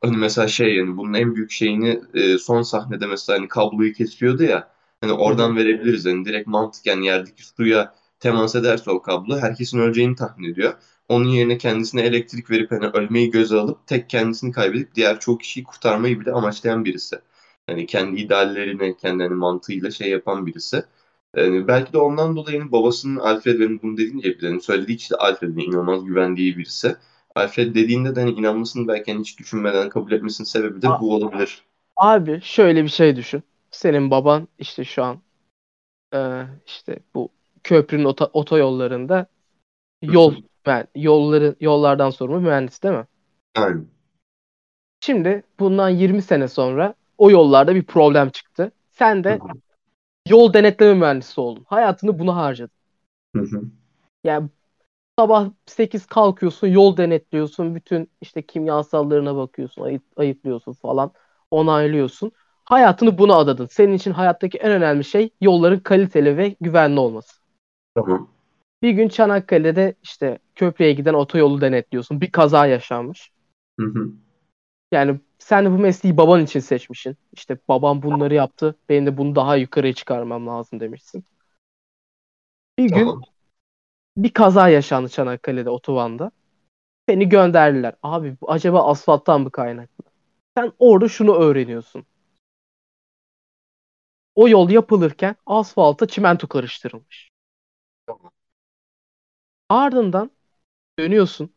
hani mesela şey yani bunun en büyük şeyini e, son sahnede mesela hani kabloyu kesiyordu ya hani oradan verebiliriz hani direkt mantıken yerdeki suya temas ederse o kablo herkesin öleceğini tahmin ediyor. Onun yerine kendisine elektrik verip hani ölmeyi göze alıp tek kendisini kaybedip diğer çok kişiyi kurtarmayı bile amaçlayan birisi. Hani kendi ideallerini kendi hani mantığıyla şey yapan birisi. Yani belki de ondan dolayı hani babasının Alfred benim bunu dediğince bile hani söylediği kişi de Alfred'in inanılmaz güvendiği birisi. Alfred dediğinde de hani inanmasını belki hani hiç düşünmeden kabul etmesinin sebebi de
A-
bu olabilir.
abi şöyle bir şey düşün. Senin baban işte şu an e, işte bu köprünün ota- otoyollarında yol ben yolları yollardan sorumlu mühendis değil mi?
Aynen.
Şimdi bundan 20 sene sonra o yollarda bir problem çıktı. Sen de
hı.
yol denetleme mühendisi oldun. Hayatını buna harcadın.
Hı hı.
Yani sabah 8 kalkıyorsun, yol denetliyorsun, bütün işte kimyasallarına bakıyorsun, ayıp, ayıplıyorsun falan, onaylıyorsun. Hayatını buna adadın. Senin için hayattaki en önemli şey yolların kaliteli ve güvenli olması.
Tamam.
Bir gün Çanakkale'de işte köprüye giden otoyolu denetliyorsun. Bir kaza yaşanmış.
Hı hı.
Yani sen de bu mesleği baban için seçmişsin. İşte babam bunları yaptı. Benim de bunu daha yukarıya çıkarmam lazım demişsin. Bir gün
Tamam.
bir kaza yaşandı Çanakkale'de otobanda. Seni gönderdiler. Abi bu acaba asfalttan mı kaynaklı? Sen orada şunu öğreniyorsun. O yol yapılırken asfalta çimento karıştırılmış. Ardından dönüyorsun.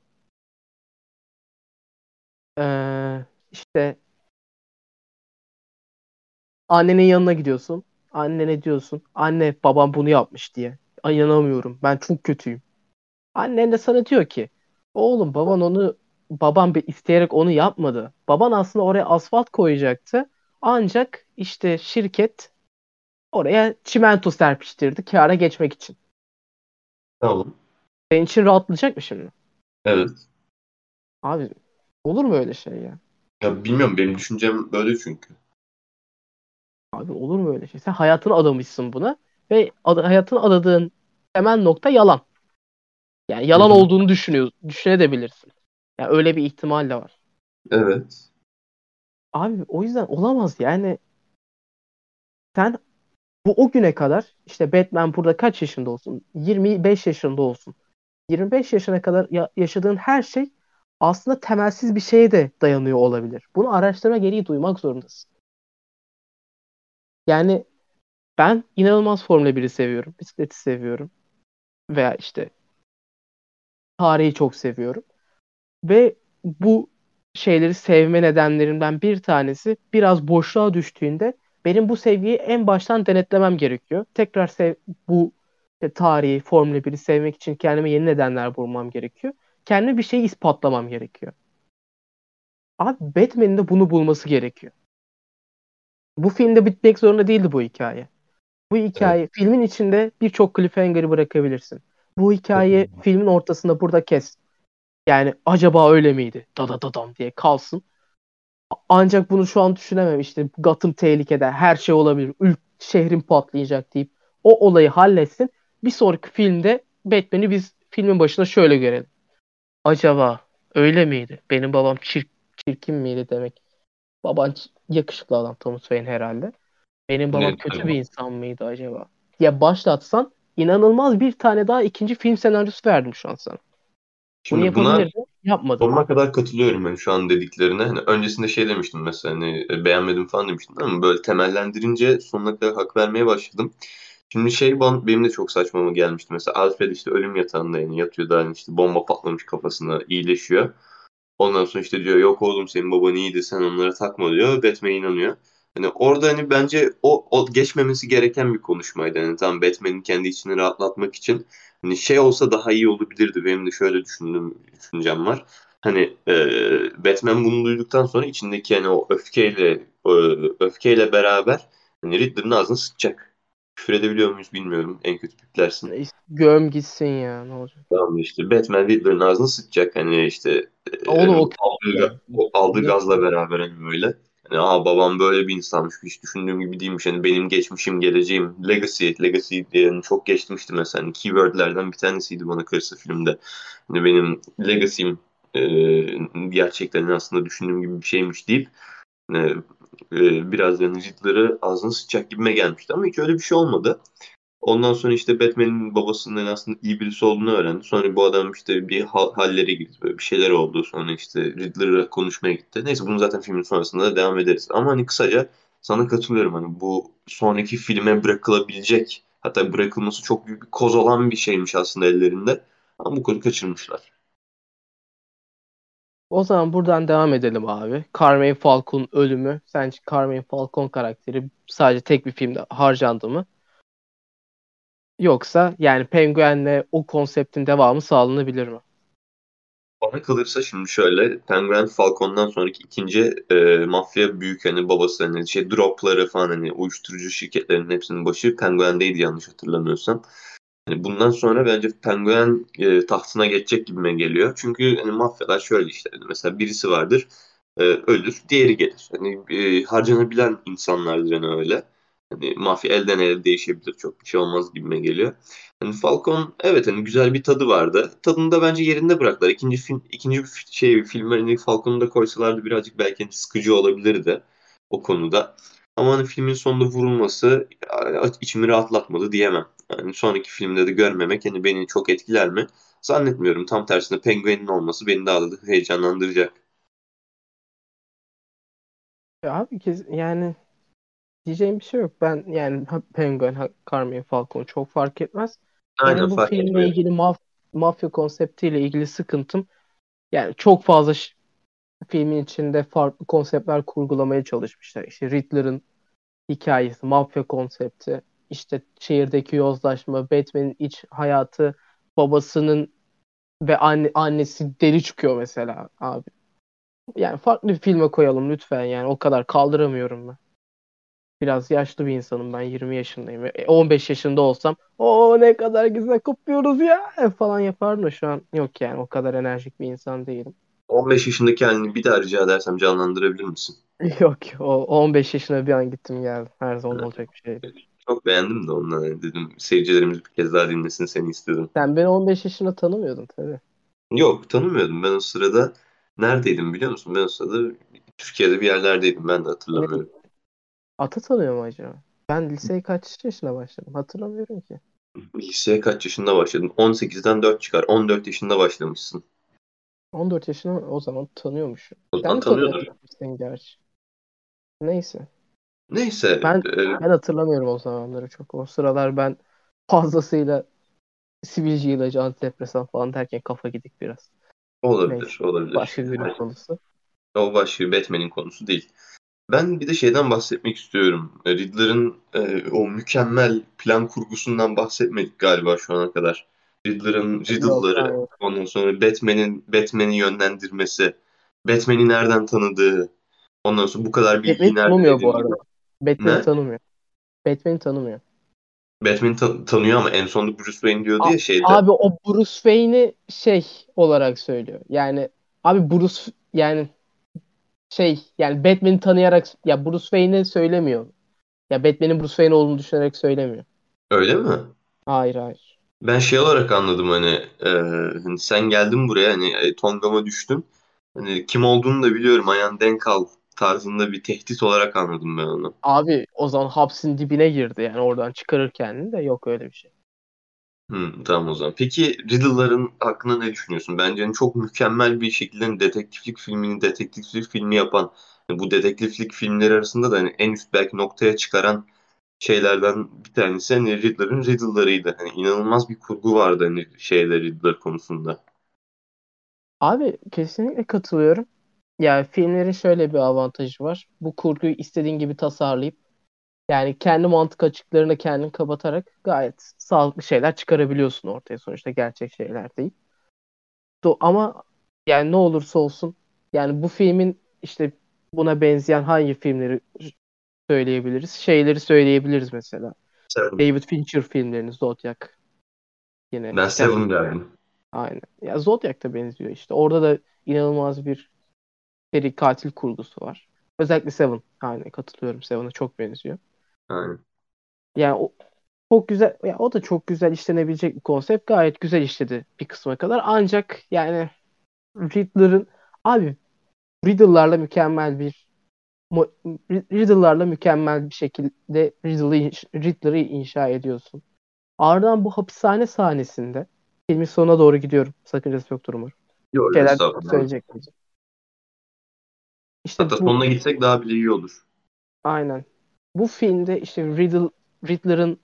Ee, işte annenin yanına gidiyorsun. Annene diyorsun. Anne babam bunu yapmış diye. Ay inanamıyorum. Ben çok kötüyüm. Annen de sana diyor ki oğlum baban onu baban bir isteyerek onu yapmadı. Baban aslında oraya asfalt koyacaktı. Ancak işte şirket oraya çimento serpiştirdi kâra geçmek için.
Tamam.
Senin için rahatlayacak mı şimdi?
Evet.
Abi olur mu öyle şey ya?
Ya bilmiyorum benim düşüncem böyle çünkü.
Abi olur mu öyle şey? Sen hayatını adamışsın buna ve ad- hayatını adadığın temel nokta yalan. Yani yalan
hı.
olduğunu düşünüyor, düşünebilirsin. Yani öyle bir ihtimal de var.
Evet.
Abi o yüzden olamaz yani. Sen bu o güne kadar işte Batman burada kaç yaşında olsun? 25 yaşında olsun. 25 yaşına kadar ya- yaşadığın her şey aslında temelsiz bir şeye de dayanıyor olabilir. Bunu araştırma gereği duymak zorundasın. Yani ben inanılmaz Formula 1'i seviyorum. Bisikleti seviyorum. Veya işte tarihi çok seviyorum. Ve bu şeyleri sevme nedenlerimden bir tanesi biraz boşluğa düştüğünde benim bu sevgiyi en baştan denetlemem gerekiyor. Tekrar sev bu işte tarihi, Formula 1'i sevmek için kendime yeni nedenler bulmam gerekiyor. Kendime bir şeyi ispatlamam gerekiyor. Abi Batman'in de bunu bulması gerekiyor. Bu filmde bitmek zorunda değildi bu hikaye. Bu
Evet.
hikaye filmin içinde birçok cliffhanger'ı bırakabilirsin. Bu hikaye filmin ortasında burada kes. Yani acaba öyle miydi? Da da da dam diye kalsın. Ancak bunu şu an düşünemem. İşte Gotham tehlikede her şey olabilir. Ülk, şehrin patlayacak deyip o olayı halletsin. Bir sonraki filmde Batman'i biz filmin başında şöyle görelim. Acaba öyle miydi? Benim babam çir- çirkin miydi demek. Baban yakışıklı adam Thomas Wayne herhalde. Benim babam
Ne
kötü bir insan mıydı acaba? Ya başlatsan inanılmaz bir tane daha ikinci film senaryosu verdim şu an sana. Bunu
Şimdi buna
Yapmadım.
sonuna kadar katılıyorum ben şu an dediklerine. Hani öncesinde şey demiştim mesela hani e, beğenmedim falan demiştim ama böyle temellendirince sonuna kadar hak vermeye başladım. Şimdi şey benim de çok saçmama gelmişti. Mesela Alfred işte ölüm yatağında yani yatıyor da hani işte bomba patlamış kafasına iyileşiyor. Ondan sonra işte diyor yok oğlum senin baban iyiydi sen onlara takma diyor. Batman inanıyor. Hani orada hani bence o, o geçmemesi gereken bir konuşmaydı. Hani tam Batman'in kendi içini rahatlatmak için hani şey olsa daha iyi olabilirdi. Benim de şöyle düşündüğüm düşüncem var. Hani e, Batman bunu duyduktan sonra içindeki hani o öfkeyle o, öfkeyle beraber hani Riddler'ın ağzını sıçacak. Küfür edebiliyor muyuz bilmiyorum. En kötü piplersin.
Neyse, Göm gitsin ya ne olacak.
Tamam işte Batman Riddler'ın ağzını sıçacak. Hani işte e,
o
aldığı, o aldığı gazla beraber hani böyle. Aa babam böyle bir insanmış. Hiç düşündüğüm gibi değilmiş. Hani benim geçmişim, geleceğim, legacy, legacy diye yani çok geçmişti mesela. Hani keywordlerden bir tanesiydi bana karısı filmde. Hani benim legacy'm e, gerçekten aslında düşündüğüm gibi bir şeymiş deyip e, e, biraz yani Riddler'ı ağzını sıçacak gibime gelmişti. Ama hiç öyle bir şey olmadı. Ondan sonra işte Batman'in babasının aslında iyi birisi olduğunu öğrendi. Sonra bu adam işte bir ha- hallere girdi. Böyle bir şeyler oldu. Sonra işte Riddler'la konuşmaya gitti. Neyse bunu zaten filmin sonrasında da devam ederiz. Ama hani kısaca sana katılıyorum. Hani bu sonraki filme bırakılabilecek hatta bırakılması çok büyük bir koz olan bir şeymiş aslında ellerinde. Ama bu kozu kaçırmışlar.
O zaman buradan devam edelim abi. Carmine Falco'nun ölümü. Sence Carmine Falcon karakteri sadece tek bir filmde harcandı mı? Yoksa yani Penguin'le o konseptin devamı sağlanabilir mi?
Bana kalırsa şimdi şöyle Penguin Falcon'dan sonraki ikinci e, mafya büyük hani babası hani şey dropları falan hani uyuşturucu şirketlerinin hepsinin başı Penguin'deydi yanlış hatırlamıyorsam. Hani bundan sonra bence Penguin e, tahtına geçecek gibime geliyor. Çünkü hani mafyalar şöyle işler. Mesela birisi vardır e, ölür, diğeri gelir. Hani e, harcanabilen insanlardır hani öyle. Hani mafya elden ele değişebilir. Çok bir şey olmaz gibime geliyor. Hani Falcon evet hani güzel bir tadı vardı. Tadını da bence yerinde bıraktılar. İkinci film ikinci şey film hani Falcon'u da koysalardı birazcık belki hani sıkıcı olabilirdi o konuda. Ama hani filmin sonunda vurulması içimi rahatlatmadı diyemem. Yani sonraki filmde de görmemek hani beni çok etkiler mi? Zannetmiyorum. Tam tersine Penguin'in olması beni daha da heyecanlandıracak.
Ya abi yani diyeceğim bir şey yok. Ben yani Penguin, Carmine Falcon çok fark etmez.
Aynen
Benim bu
fark
filmle
etmiyor.
ilgili maf mafya konseptiyle ilgili sıkıntım yani çok fazla filmin içinde farklı konseptler kurgulamaya çalışmışlar. İşte Riddler'ın hikayesi, mafya konsepti, işte şehirdeki yozlaşma, Batman'in iç hayatı, babasının ve anne, annesi deli çıkıyor mesela abi. Yani farklı bir filme koyalım lütfen yani o kadar kaldıramıyorum ben. Biraz yaşlı bir insanım ben 20 yaşındayım. E, 15 yaşında olsam o ne kadar güzel kopuyoruz ya e, falan yapardım da şu an yok yani o kadar enerjik bir insan değilim.
15 yaşındaki halini bir daha rica edersem canlandırabilir misin?
Yok o 15 yaşına bir an gittim geldim. Her zaman olacak bir şey. değil.
Çok beğendim de ondan hani dedim seyircilerimiz bir kez daha dinlesin seni istedim.
Sen beni 15 yaşında tanımıyordun tabii.
Yok tanımıyordum ben o sırada neredeydim biliyor musun? Ben o sırada Türkiye'de bir yerlerdeydim ben de hatırlamıyorum.
Ata tanıyor mu acaba? Ben liseye kaç yaşına başladım? Hatırlamıyorum ki.
Liseye kaç yaşında başladın? 18'den 4 çıkar. 14 yaşında başlamışsın.
14 yaşına o zaman tanıyormuşum.
O zaman
de
tanıyordur.
gerçi. Neyse.
Neyse
Ben
e,
ben hatırlamıyorum o zamanları çok. O sıralar ben fazlasıyla sivilce ilacı, antidepresan falan derken kafa gidik biraz. Neyse.
olabilir olabilir.
Başka günün konusu.
O başka Batman'in konusu değil. Ben bir de şeyden bahsetmek istiyorum. E, Riddler'ın e, o mükemmel plan kurgusundan bahsetmedik galiba şu ana kadar. Riddler'ın
hayır.
ondan sonra Batman'in Batman'i yönlendirmesi, Batman'i nereden tanıdığı, ondan sonra bu kadar
Batman'i
bilgiyi nereden
tanımıyor bu arada. Batman'i tanımıyor. Batman'i tanımıyor.
Batman'i ta- tanıyor ama en sonunda Bruce Wayne diyordu
A-
ya şeyde.
abi o Bruce Wayne'i şey olarak söylüyor. Yani abi Bruce yani şey yani Batman'i tanıyarak ya Bruce Wayne'i söylemiyor. Ya Batman'in Bruce Wayne olduğunu düşünerek söylemiyor.
Öyle mi?
Hayır hayır.
Ben şey olarak anladım hani, e, hani sen geldin buraya hani e, Tonga'ma düştün. Hani kim olduğunu da biliyorum ayağın denk al tarzında bir tehdit olarak anladım ben onu.
Abi o zaman hapsin dibine girdi yani oradan çıkarır kendini de yok öyle bir şey.
Hmm, tamam o zaman. Peki Riddle'ların hakkında ne düşünüyorsun? Bence hani çok mükemmel bir şekilde hani dedektiflik filmini dedektiflik filmi yapan hani bu dedektiflik filmleri arasında da hani en üst belki noktaya çıkaran şeylerden bir tanesi hani Riddler'ın Riddle'larıydı. Hani inanılmaz bir kurgu vardı hani şeyler Riddler konusunda.
Abi kesinlikle katılıyorum. Yani filmlerin şöyle bir avantajı var. Bu kurguyu istediğin gibi tasarlayıp yani kendi mantık açıklarını kendin kapatarak gayet sağlıklı şeyler çıkarabiliyorsun ortaya sonuçta gerçek şeyler değil. Do- Ama yani ne olursa olsun yani bu filmin işte buna benzeyen hangi filmleri söyleyebiliriz? Şeyleri söyleyebiliriz mesela.
Seven.
David Fincher filmlerini Zodiac yine
Ben Seven derdim.
aynen. Ya Zodiac da benziyor işte. Orada da inanılmaz bir seri katil kurgusu var. Özellikle Seven. Aynen katılıyorum. Seven'a çok benziyor.
Aynen.
Yani o çok güzel ya o da çok güzel işlenebilecek bir konsept. Gayet güzel işledi bir kısma kadar. Ancak yani Riddler'ın abi Riddle'larla mükemmel bir Riddle'larla mükemmel bir şekilde Riddle'ı Riddler'ı inşa ediyorsun. Ardından bu hapishane sahnesinde filmin sonuna doğru gidiyorum. Sakıncası yoktur umarım.
Yok
Şeyler söyleyecek? İşte
Hatta
bu
sonuna gitsek daha bile iyi olur.
aynen. Bu filmde işte Riddle Riddler'ın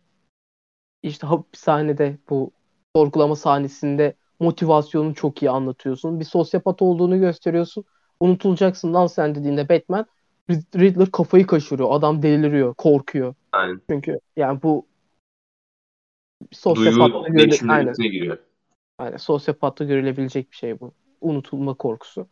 işte hapishanede bu sorgulama sahnesinde motivasyonunu çok iyi anlatıyorsun. Bir sosyopat olduğunu gösteriyorsun. Unutulacaksın lan sen dediğinde Batman Rid- Riddler kafayı kaşırıyor. Adam deliriyor, korkuyor.
Aynen.
Çünkü yani bu
Duygu
sosyopatta görüle aynen,
giriyor.
aynen sosyopatta görülebilecek bir şey bu. Unutulma korkusu.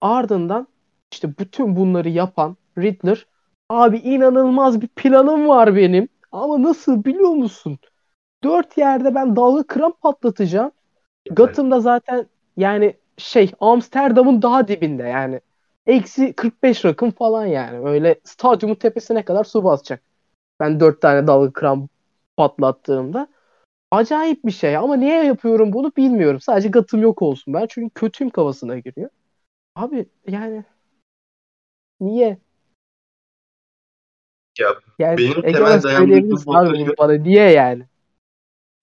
Ardından işte bütün bunları yapan Riddler abi inanılmaz bir planım var benim. Ama nasıl biliyor musun? Dört yerde ben dalga kıran patlatacağım. Gotham'da zaten yani şey Amsterdam'ın daha dibinde yani. Eksi 45 rakım falan yani. Öyle stadyumun tepesine kadar su basacak. Ben dört tane dalga kıran patlattığımda. Acayip bir şey ama niye yapıyorum bunu bilmiyorum. Sadece Gotham yok olsun ben. Çünkü kötüyüm kafasına giriyor. Abi yani niye?
Ya
Yani
benim temel dayandırdığım nokta
bana. Niye yani?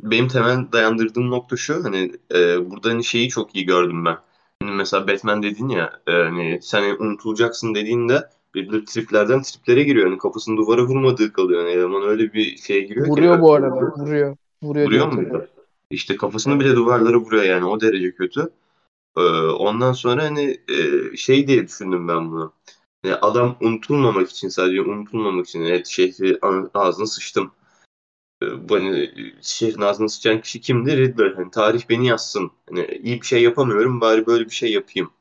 Benim temel dayandırdığım nokta şu. Hani e, burada hani şeyi çok iyi gördüm ben. Hani mesela Batman dedin ya e, hani sen unutulacaksın dediğinde bir triplerden triplere giriyor. Hani kafasını duvara vurmadığı kalıyor. Yani eleman öyle bir şeye giriyor ki.
Vuruyor bu arada. Vuruyor. Vuruyor
Vuruyor
hatırlıyorum.
muydu? İşte kafasını bile duvarlara vuruyor yani o derece kötü. Ee, ondan sonra hani e, şey diye düşündüm ben bunu. Yani adam unutulmamak için sadece unutulmamak için evet şehri a- ağzına sıçtım. Bu hani şehrin ağzına sıçan kişi kimdi? Riddler. Hani tarih beni yazsın. Hani iyi bir şey yapamıyorum bari böyle bir şey yapayım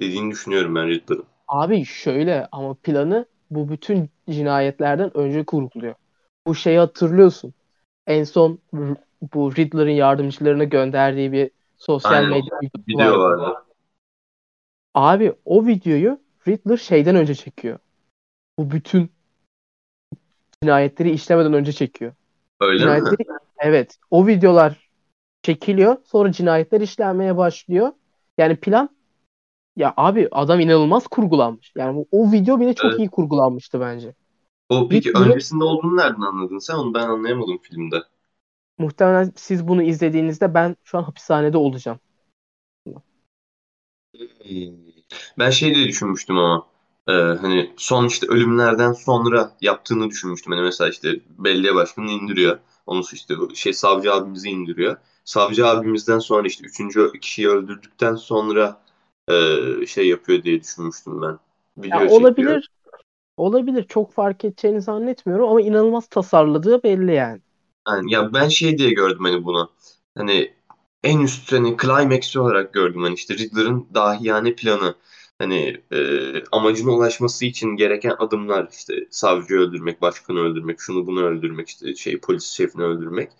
dediğini düşünüyorum ben Riddler'ın.
Abi şöyle ama planı bu bütün cinayetlerden önce kurguluyor. Bu şeyi hatırlıyorsun. En son bu Riddler'ın yardımcılarına gönderdiği bir sosyal
Aynen
medya
video
vardı.
vardı.
Abi o videoyu Riddler şeyden önce çekiyor. Bu bütün cinayetleri işlemeden önce çekiyor.
Öyle mi?
Cinayetleri evet o videolar çekiliyor. Sonra cinayetler işlenmeye başlıyor. Yani plan ya abi adam inanılmaz kurgulanmış. Yani bu- o video bile çok
Evet.
iyi kurgulanmıştı bence.
O peki
Riddler'ın
öncesinde olduğunu nereden anladın sen? Onu ben anlayamadım filmde.
muhtemelen siz bunu izlediğinizde ben şu an hapishanede olacağım.
Hmm. Ben şey diye düşünmüştüm ama e, hani son işte ölümlerden sonra yaptığını düşünmüştüm. Hani mesela işte belediye başkanını indiriyor. Onu işte şey savcı abimizi indiriyor. Savcı abimizden sonra işte üçüncü kişiyi öldürdükten sonra e, şey yapıyor diye düşünmüştüm ben.
Ya
Video çekiyor.
olabilir. Olabilir. Çok fark edeceğini zannetmiyorum ama inanılmaz tasarladığı belli yani.
Yani ya ben şey diye gördüm hani bunu. Hani en üst hani climax olarak gördüm hani işte Riddler'ın dahiyane planı. Hani e, amacına ulaşması için gereken adımlar işte savcıyı öldürmek, başkanı öldürmek, şunu bunu öldürmek, işte şey polis şefini öldürmek.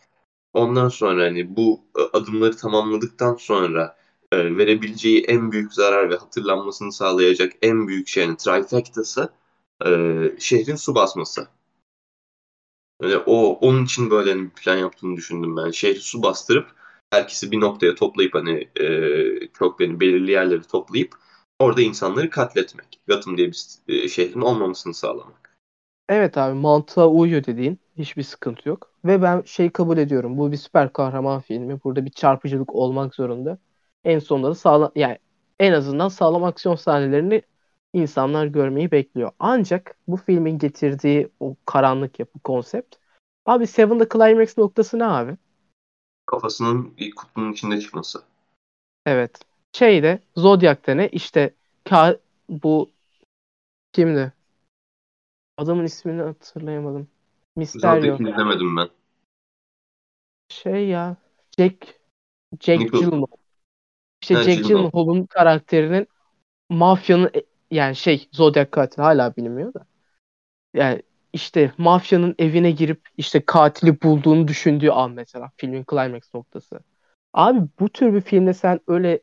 Ondan sonra hani bu e, adımları tamamladıktan sonra e, verebileceği en büyük zarar ve hatırlanmasını sağlayacak en büyük şey yani trifecta'sı e, şehrin su basması. Öyle o onun için böyle hani bir plan yaptığını düşündüm ben. Şehri su bastırıp herkesi bir noktaya toplayıp hani e, çok hani belirli yerleri toplayıp Orada insanları katletmek. Gotham diye bir e, şehrin olmamasını sağlamak.
Evet abi mantığa uyuyor dediğin. Hiçbir sıkıntı yok. Ve ben şey kabul ediyorum. Bu bir süper kahraman filmi. Burada bir çarpıcılık olmak zorunda. En sonunda da sağlam yani en azından sağlam aksiyon sahnelerini insanlar görmeyi bekliyor. Ancak bu filmin getirdiği o karanlık yapı konsept. Abi Seven'da climax noktası ne abi?
Kafasının bir kutunun içinde çıkması.
Evet. Şeyde Zodiac'ta ne? İşte ka bu kimdi? Adamın ismini hatırlayamadım. Mysterio.
Zodiac'i izlemedim ben.
Şey ya Jack Jack
Nicole.
Gyllenhaal. İşte
Ha,
Jack
Gyllenhaal.
Gyllenhaal'ın karakterinin mafyanın e- yani şey Zodiac katili hala bilinmiyor da. Yani işte mafyanın evine girip işte katili bulduğunu düşündüğü an mesela filmin climax noktası. Abi bu tür bir filmde sen öyle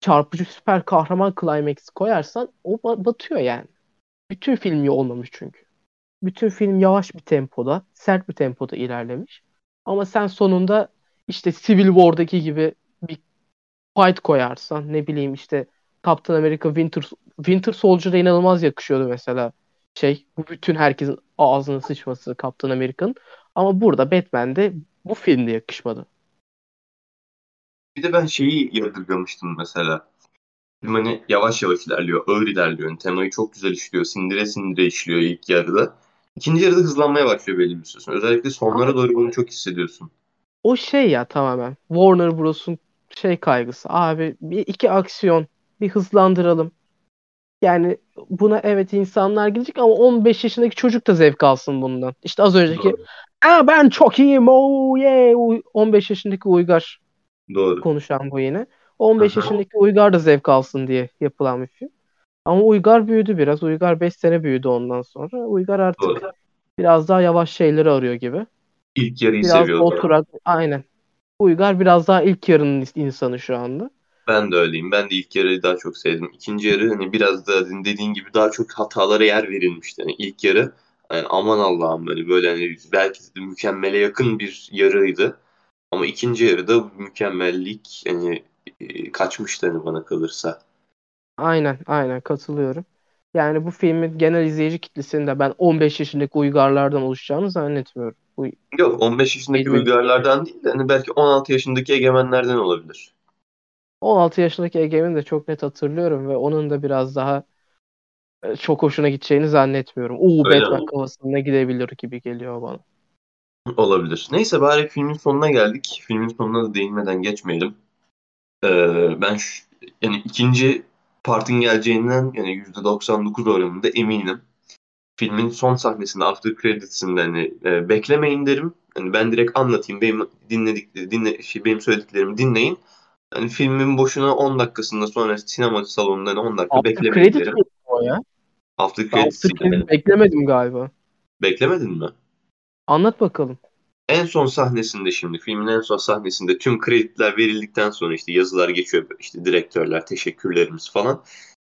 çarpıcı süper kahraman climax koyarsan o ba- batıyor yani. Bütün film iyi olmamış çünkü. Bütün film yavaş bir tempoda, sert bir tempoda ilerlemiş. Ama sen sonunda işte Civil War'daki gibi bir fight koyarsan ne bileyim işte Captain America Winter, Winter Soldier'a inanılmaz yakışıyordu mesela. Şey bu bütün herkesin ağzına sıçması Captain America'nın. Ama burada Batman'de bu filmde yakışmadı.
Bir de ben şeyi yadırgamıştım mesela. Film hani yavaş yavaş ilerliyor, ağır ilerliyor. Yani temayı çok güzel işliyor, sindire sindire işliyor ilk yarıda. İkinci yarıda hızlanmaya başlıyor belli bir süre sonra. Özellikle sonlara doğru bunu çok hissediyorsun.
O şey ya tamamen Warner Bros'un şey kaygısı. Abi bir iki aksiyon bir hızlandıralım. Yani buna evet insanlar gidecek ama 15 yaşındaki çocuk da zevk alsın bundan. İşte az önceki
Doğru.
Aa, ben çok iyiyim oh yeah. Uy- 15 yaşındaki Uygar
Doğru.
konuşan bu yine. 15
Aha.
yaşındaki Uygar da zevk alsın diye yapılan bir film. Ama Uygar büyüdü biraz. Uygar 5 sene büyüdü ondan sonra. Uygar artık
Doğru.
biraz daha yavaş şeyleri arıyor gibi.
İlk yarıyı
Biraz
seviyordu.
oturak aynen. Uygar biraz daha ilk yarının insanı şu anda.
Ben de öyleyim. Ben de ilk yarıyı daha çok sevdim. İkinci yarı hani biraz da dediğin gibi daha çok hatalara yer verilmişti. Yani ilk yarı yani aman Allah'ım böyle böyle hani belki de mükemmele yakın bir yarıydı. Ama ikinci yarıda mükemmellik hani e, kaçmıştı hani bana kalırsa.
Aynen aynen katılıyorum. Yani bu filmin genel izleyici kitlesinin de ben 15 yaşındaki Uygarlardan oluşacağını zannetmiyorum. Bu
Yok 15 yaşındaki uygarlardan değil de hani belki 16 yaşındaki egemenlerden olabilir.
16 yaşındaki Egemen'i de çok net hatırlıyorum ve onun da biraz daha e, çok hoşuna gideceğini zannetmiyorum. Uuu Batman
mi?
kafasında gidebilir gibi geliyor bana.
Olabilir. Neyse bari filmin sonuna geldik. Filmin sonuna da değinmeden geçmeyelim. Ee, ben şu, yani ikinci partın geleceğinden yani %99 oranında eminim. Filmin son sahnesinde after credits'inde hani e, beklemeyin derim. Hani ben direkt anlatayım. Benim dinledik dinle şey, benim söylediklerimi dinleyin. Hani filmin boşuna 10 dakikasında sonra sinema salonunda hani 10 dakika
After
beklemeyin
Credit mi o ya?
After
Ben
credits
After
yani.
Credit beklemedim galiba.
Beklemedin mi?
Anlat bakalım.
En son sahnesinde şimdi filmin en son sahnesinde tüm krediler verildikten sonra işte yazılar geçiyor işte direktörler teşekkürlerimiz falan.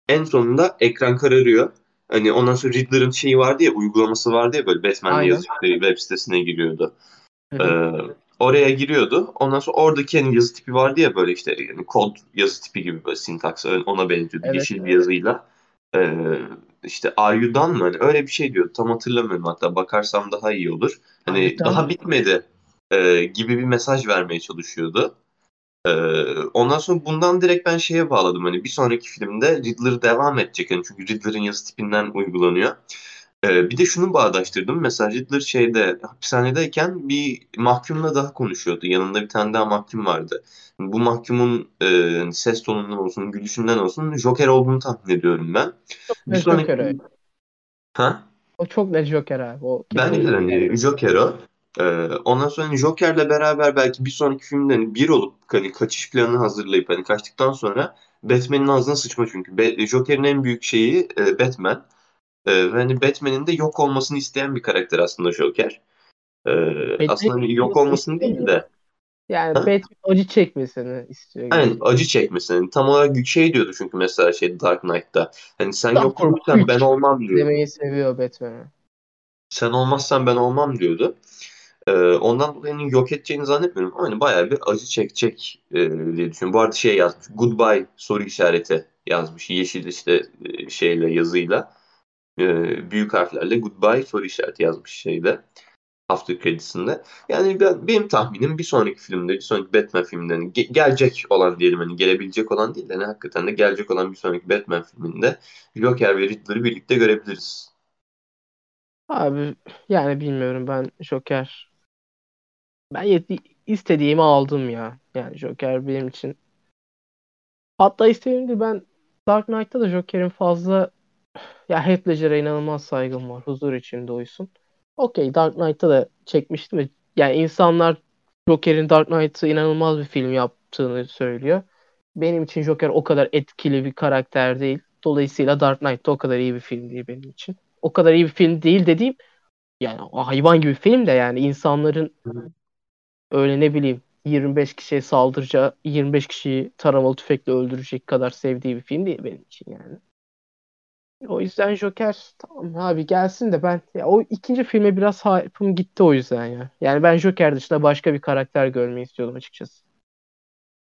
En sonunda ekran kararıyor. Hani ondan sonra Riddler'ın şeyi vardı ya uygulaması vardı ya böyle Batman'le işte web sitesine giriyordu.
Hı.
Ee, oraya giriyordu. Ondan sonra oradaki hani yazı tipi vardı ya böyle işte yani kod yazı tipi gibi böyle sintaks ona benziyordu.
Evet.
Yeşil bir yazıyla. Ee, işte done mı? Hani öyle bir şey diyordu. Tam hatırlamıyorum hatta. Bakarsam daha iyi olur. Hani
done?
daha bitmedi e, gibi bir mesaj vermeye çalışıyordu. Ee, ondan sonra bundan direkt ben şeye bağladım. Hani bir sonraki filmde Riddler devam edecek. Yani çünkü Riddler'ın yazı tipinden uygulanıyor. Ee, bir de şunu bağdaştırdım. Mesela Riddler şeyde hapishanedeyken bir mahkumla daha konuşuyordu. Yanında bir tane daha mahkum vardı. Bu mahkumun e, ses tonundan olsun, gülüşünden olsun Joker olduğunu tahmin ediyorum ben. Bir
net
sonraki...
Joker.
Ha?
O çok net Joker abi. O
Bence de hani Joker o. Ee, ondan sonra hani Joker'le beraber belki bir sonraki filmde hani bir olup hani kaçış planını hazırlayıp hani kaçtıktan sonra Batman'in ağzına sıçma çünkü. Be- Joker'in en büyük şeyi e, Batman. E, ve hani Batman'in de yok olmasını isteyen bir karakter aslında Joker. E, aslında hani yok olmasını değil de
Yani
Ha?
Batman acı çekmesini istiyor.
Aynen acı çekmesini. Tam olarak şey diyordu çünkü mesela şey Dark Knight'ta. Hani sen
Dark
yok olursan ben olmam diyordu.
Demeyi seviyor Batman'i.
Sen olmazsan ben olmam diyordu. Ee, ondan dolayı hani yok edeceğini zannetmiyorum ama hani bayağı bir acı çekecek e, diye düşünüyorum. Bu arada şey yazmış. Goodbye soru işareti yazmış. Yeşil işte e, şeyle yazıyla e, büyük harflerle goodbye soru işareti yazmış şeyde hafta kredisinde. Yani ben, benim tahminim bir sonraki filmde, bir sonraki Batman filmlerinin ge- gelecek olan diyelim hani gelebilecek olan değil de hani hakikaten de gelecek olan bir sonraki Batman filminde Joker ve Riddler'ı birlikte görebiliriz.
Abi yani bilmiyorum ben Joker ben yet- istediğimi aldım ya. Yani Joker benim için hatta istediğim değil ben Dark Knight'ta da Joker'in fazla ya Heath Ledger'a inanılmaz saygım var. Huzur içinde uysun. Okey Dark Knight'ta da çekmiştim yani insanlar Joker'in Dark Knight'ı inanılmaz bir film yaptığını söylüyor. Benim için Joker o kadar etkili bir karakter değil. Dolayısıyla Dark Knight o kadar iyi bir film değil benim için. O kadar iyi bir film değil dediğim yani hayvan gibi film de yani insanların öyle ne bileyim 25 kişiye saldıracağı 25 kişiyi taramalı tüfekle öldürecek kadar sevdiği bir film değil benim için yani. O yüzden Joker tamam abi gelsin de ben ya o ikinci filme biraz hype'ım gitti o yüzden ya. Yani ben Joker dışında başka bir karakter görmeyi istiyordum açıkçası.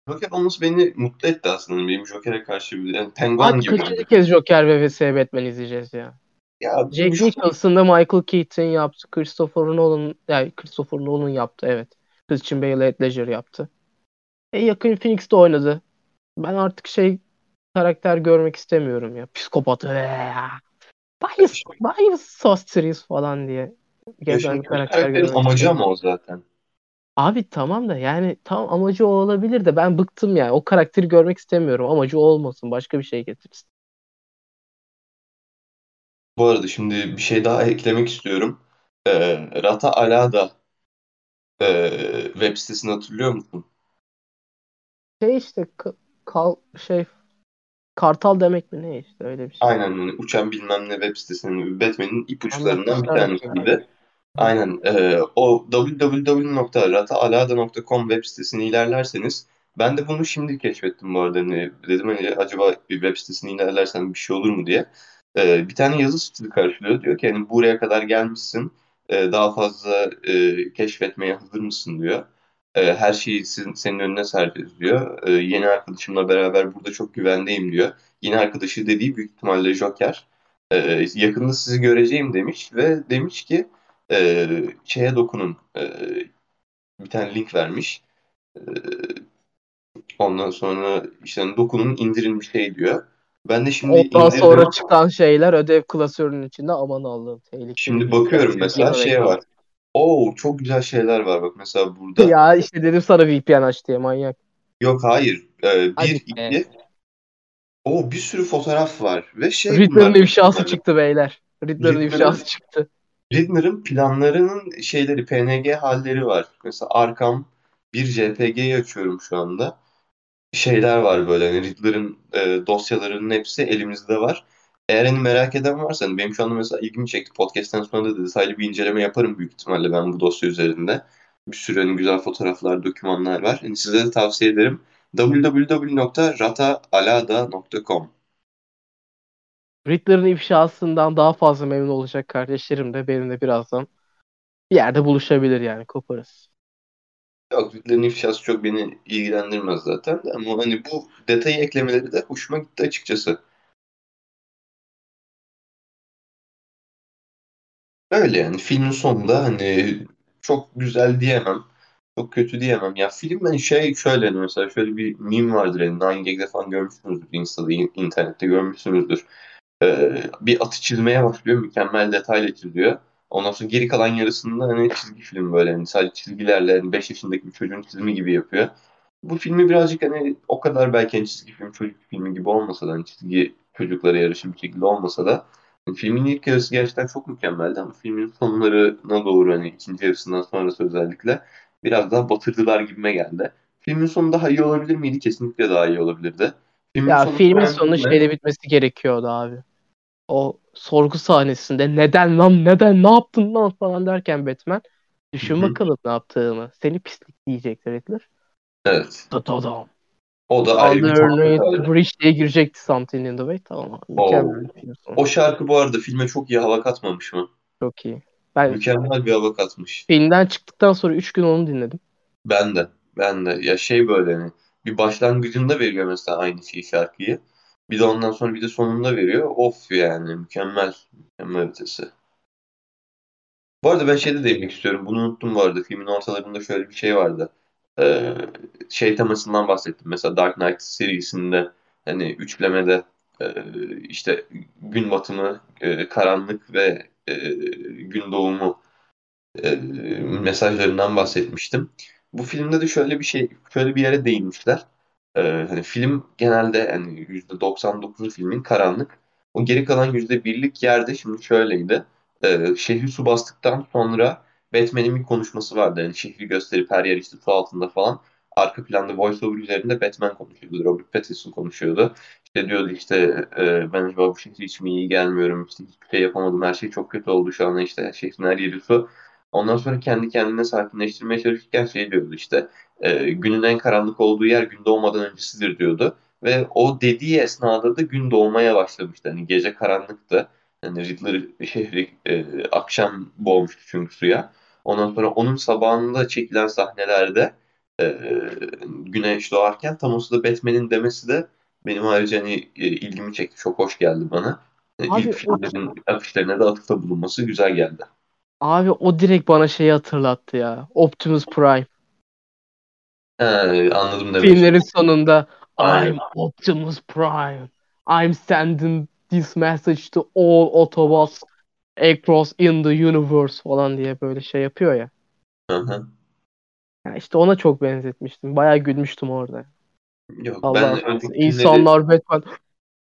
Joker olması beni mutlu etti aslında. Benim Joker'e karşı bir yani Penguin
Abi
gibi.
kaçıncı kez Joker ve vs Batman izleyeceğiz ya.
Ya
Jack
bu-
Nicholson'da Michael Keaton yaptı. Christopher Nolan yani Christopher Nolan yaptı evet. Christian Bale Heath Ledger yaptı. E yakın Phoenix'te oynadı. Ben artık şey karakter görmek istemiyorum ya. Psikopat. Bias, bias sostries falan diye gezen karakter görmek
amacı ama o zaten.
Abi tamam da yani tam amacı o olabilir de ben bıktım yani. O karakteri görmek istemiyorum. Amacı o olmasın. Başka bir şey getirsin.
Bu arada şimdi bir şey daha eklemek istiyorum. Ee, Rata Alada e, web sitesini hatırlıyor musun?
Şey işte kal şey kartal demek mi ne işte öyle bir şey.
Aynen hani uçan bilmem ne web sitesinin Batman'in ipuçlarından bir
Anlatmışlar da
tanesiydi. Aynen. E, o www.rataalada.com web sitesini ilerlerseniz ben de bunu şimdi keşfettim bu arada. Hani dedim hani acaba bir web sitesini ilerlersem bir şey olur mu diye. E, bir tane yazı stili karşılıyor. Diyor ki hani buraya kadar gelmişsin. E, daha fazla e, keşfetmeye hazır mısın diyor. E, her şeyi sizin, senin önüne sereceğiz diyor. E, yeni arkadaşımla beraber burada çok güvendeyim diyor. Yeni arkadaşı dediği büyük ihtimalle Joker. E, yakında sizi göreceğim demiş ve demiş ki e, şeye dokunun. E, bir tane link vermiş. E, ondan sonra işte hani dokunun indirin bir şey diyor. Ben de şimdi
Ondan
indirdim.
sonra çıkan şeyler ödev klasörünün içinde aman Allah'ım tehlikeli.
Şimdi bakıyorum mesela şey var. Oo çok güzel şeyler var bak mesela burada.
Ya işte dedim sana VPN aç diye manyak.
Yok hayır. Ee,
Hadi
bir,
be.
iki. Oo bir sürü fotoğraf var. Ve şey
Riddler'ın
bunlar-
ifşası çıktı beyler. Riddler'ın
Riddler'ın-
ifşası çıktı.
Riddler'ın planlarının şeyleri, PNG halleri var. Mesela arkam bir JPG'yi açıyorum şu anda. Şeyler var böyle hani Riddler'ın e, dosyalarının hepsi elimizde var. Eğer hani merak eden varsa hani benim şu anda mesela ilgimi çekti. Podcast'ten sonra da detaylı bir inceleme yaparım büyük ihtimalle ben bu dosya üzerinde. Bir sürü hani güzel fotoğraflar, dokümanlar var. Yani size de tavsiye ederim. www.rataalada.com
Riddler'ın ifşasından daha fazla memnun olacak kardeşlerim de benimle birazdan bir yerde buluşabilir yani koparız.
Yok Riddler'ın ifşası çok beni ilgilendirmez zaten ama hani bu detayı eklemeleri de hoşuma gitti açıkçası. Öyle yani filmin sonunda hani çok güzel diyemem. Çok kötü diyemem. Ya film hani şey şöyle hani mesela şöyle bir meme vardır hani Nine Gag'de falan görmüşsünüzdür. Insta'da, in- internette görmüşsünüzdür. Ee, bir atı çizmeye başlıyor. Mükemmel detayla çiziyor. Ondan sonra geri kalan yarısında hani çizgi film böyle hani sadece çizgilerle hani 5 yaşındaki bir çocuğun çizimi gibi yapıyor. Bu filmi birazcık hani o kadar belki hani çizgi film çocuk filmi gibi olmasa da hani çizgi çocuklara yarışır bir şekilde olmasa da filmin ilk yarısı gerçekten çok mükemmeldi ama filmin sonlarına doğru hani ikinci yarısından sonrası özellikle biraz daha batırdılar gibime geldi. Filmin sonu daha iyi olabilir miydi? Kesinlikle daha iyi olabilirdi. Filmin
Ya
sonu
filmin sonu şeyde bitmesi gerekiyordu abi. O sorgu sahnesinde neden lan neden ne yaptın lan falan derken Batman düşün
Hı hı.
bakalım ne yaptığımı. Seni pislik diyecek Riddler.
Evet.
Dadadam.
O da ayrı bir
the Bridge diye girecekti Something in the Way. Tamam. Mükemmel bir film sonu.
O şarkı bu arada filme çok iyi hava katmamış mı?
Çok iyi. Ben
Mükemmel bir hava katmış.
filmden çıktıktan sonra 3 gün onu dinledim.
Ben de. Ben de. Ya şey böyle hani bir başlangıcında veriyor mesela aynı şey şarkıyı. Bir de ondan sonra bir de sonunda veriyor. Of yani mükemmel. Mükemmel ötesi. Bu arada ben şeyde değinmek istiyorum. Bunu unuttum bu arada. Filmin ortalarında şöyle bir şey vardı. Ee, şey temasından bahsettim. Mesela Dark Knight serisinde hani üçlemede e, işte gün batımı, e, karanlık ve e, gün doğumu e, mesajlarından bahsetmiştim. Bu filmde de şöyle bir şey, şöyle bir yere değinmişler. E, hani film genelde yani %99'u filmin karanlık. O geri kalan %1'lik yerde şimdi şöyleydi. E, şehri su bastıktan sonra Batman'in bir konuşması vardı. Yani şehri gösterip her yer işte su altında falan. Arka planda voiceover üzerinde Batman konuşuyordu. Robert Pattinson konuşuyordu. İşte diyordu işte e, ben acaba bu şehri hiç mi iyi gelmiyorum. İşte hiçbir şey yapamadım. Her şey çok kötü oldu şu anda. işte şehrin her yeri su. Ondan sonra kendi kendine sakinleştirmeye çalışırken şey diyordu işte e, günün en karanlık olduğu yer gün doğmadan öncesidir diyordu. Ve o dediği esnada da gün doğmaya başlamıştı. Hani gece karanlıktı. Yani Riddler şehri e, akşam boğmuştu çünkü suya. Ondan sonra onun sabahında çekilen sahnelerde e, güneş doğarken tam o sırada Batman'in demesi de benim ayrıca hani e, ilgimi çekti. Çok hoş geldi bana. E,
Abi,
İlk filmlerin afişlerine de atıfta bulunması güzel geldi.
Abi o direkt bana şeyi hatırlattı ya. Optimus Prime.
He, anladım demek.
Filmlerin sonunda. I'm Optimus Prime. I'm sending this message to all Autobots across in the universe falan diye böyle şey yapıyor ya.
Hı hı.
Yani işte ona çok benzetmiştim. Bayağı gülmüştüm orada.
Yok
Allah
ben filmleri-
İnsanlar Batman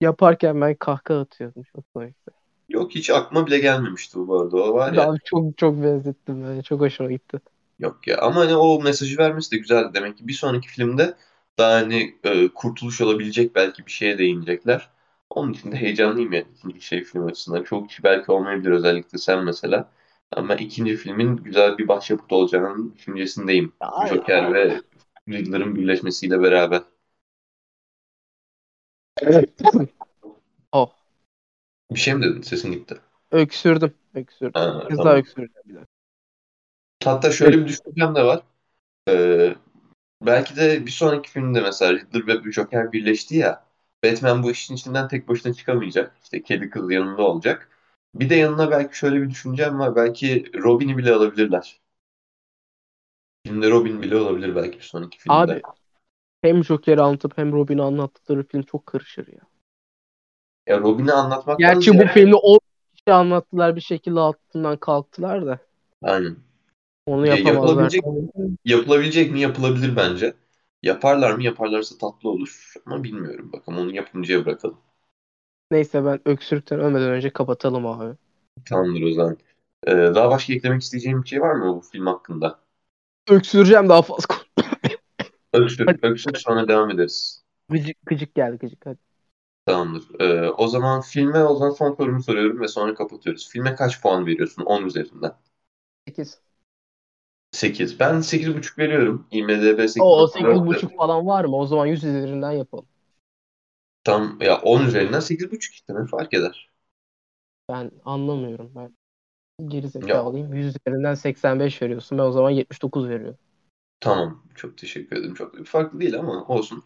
yaparken ben kahkaha atıyordum. Çok komikti.
yok hiç aklıma bile gelmemişti bu arada. O var ya.
Abi çok çok benzettim böyle. Çok hoşuma gitti.
Yok ya ama hani o mesajı vermesi de güzeldi. Demek ki bir sonraki filmde daha hani e, kurtuluş olabilecek belki bir şeye değinecekler. Onun için de heyecanlıyım yani ikinci şey film açısından. Çok kişi belki olmayabilir özellikle sen mesela. Ama ikinci filmin güzel bir başyapıt olacağının düşüncesindeyim.
Ya, ay-
Joker ve Riddler'ın birleşmesiyle beraber.
oh.
Bir şey mi dedin? Sesin gitti.
Öksürdüm. Öksürdüm.
Ha,
kez
tamam.
daha öksüreceğim bir dakika.
Hatta şöyle bir düşüncem de var. Ee, belki de bir sonraki filmde mesela Riddler ve Joker birleşti ya. Batman bu işin içinden tek başına çıkamayacak. İşte kedi kız yanında olacak. Bir de yanına belki şöyle bir düşüncem var. Belki Robin'i bile alabilirler. Filmde Robin bile olabilir belki bir sonraki filmde.
Abi hem Joker'i anlatıp hem Robin'i anlattıkları film çok karışır ya.
Ya Robin'i anlatmaktan
Gerçi bu
ziyade-
filmde o şey anlattılar bir şekilde altından kalktılar da.
Aynen.
Onu
Ya
yapamazlar.
yapılabilecek, yapılabilecek mi? Yapılabilir bence. Yaparlar mı? Yaparlarsa tatlı olur. Ama bilmiyorum. Bakalım onu yapımcıya bırakalım.
Neyse ben öksürükten ölmeden önce kapatalım abi.
Tamamdır o zaman. Ee, daha başka eklemek isteyeceğim bir şey var mı bu film hakkında?
Öksüreceğim daha fazla.
Öksür, öksür sonra devam ederiz.
gıcık, gıcık geldi gıcık hadi.
Tamamdır. Ee, o zaman filme o zaman son sorumu soruyorum ve sonra kapatıyoruz. Filme kaç puan veriyorsun 10 üzerinden?
8.
8. Ben 8,5 veriyorum. IMDb 8.
O 8.5 falan var mı? O zaman 100 üzerinden yapalım.
Tam ya 10 üzerinden 8,5 işte ne fark eder?
Ben anlamıyorum. Ben gerizekalıyım. 100 üzerinden 85 veriyorsun. Ben o zaman 79 veriyorum.
Tamam. Çok teşekkür ederim. Çok farklı değil ama olsun.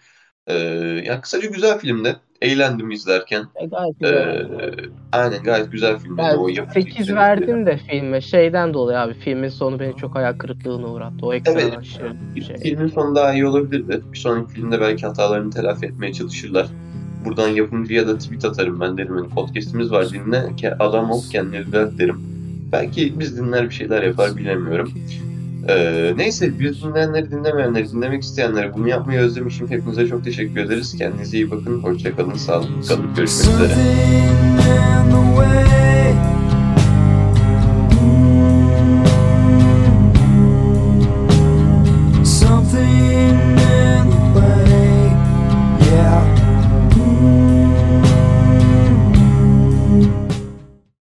Ee, kısaca güzel filmde. Eğlendim izlerken.
E, gayet
Ee,
güzel.
aynen gayet güzel film. Yani o
Ben
yapıcı
8
güzellikleri.
verdim de filme şeyden dolayı abi. Filmin sonu beni çok hayal kırıklığına uğrattı. O eksen
Evet.
aşırı bir şey.
Filmin sonu daha iyi olabilirdi. Bir sonraki filmde belki hatalarını telafi etmeye çalışırlar. Buradan yapımcıya da tweet atarım ben derim. Hani podcast'imiz var dinle. Adam ol kendini düzelt derim. Belki biz dinler bir şeyler yapar bilemiyorum. Ee, neyse biz dinleyenleri dinlemeyenleri dinlemek isteyenlere bunu yapmayı özlemişim. Hepinize çok teşekkür ederiz. Kendinize iyi bakın. Hoşçakalın. Sağlıklı kalın. Görüşmek üzere.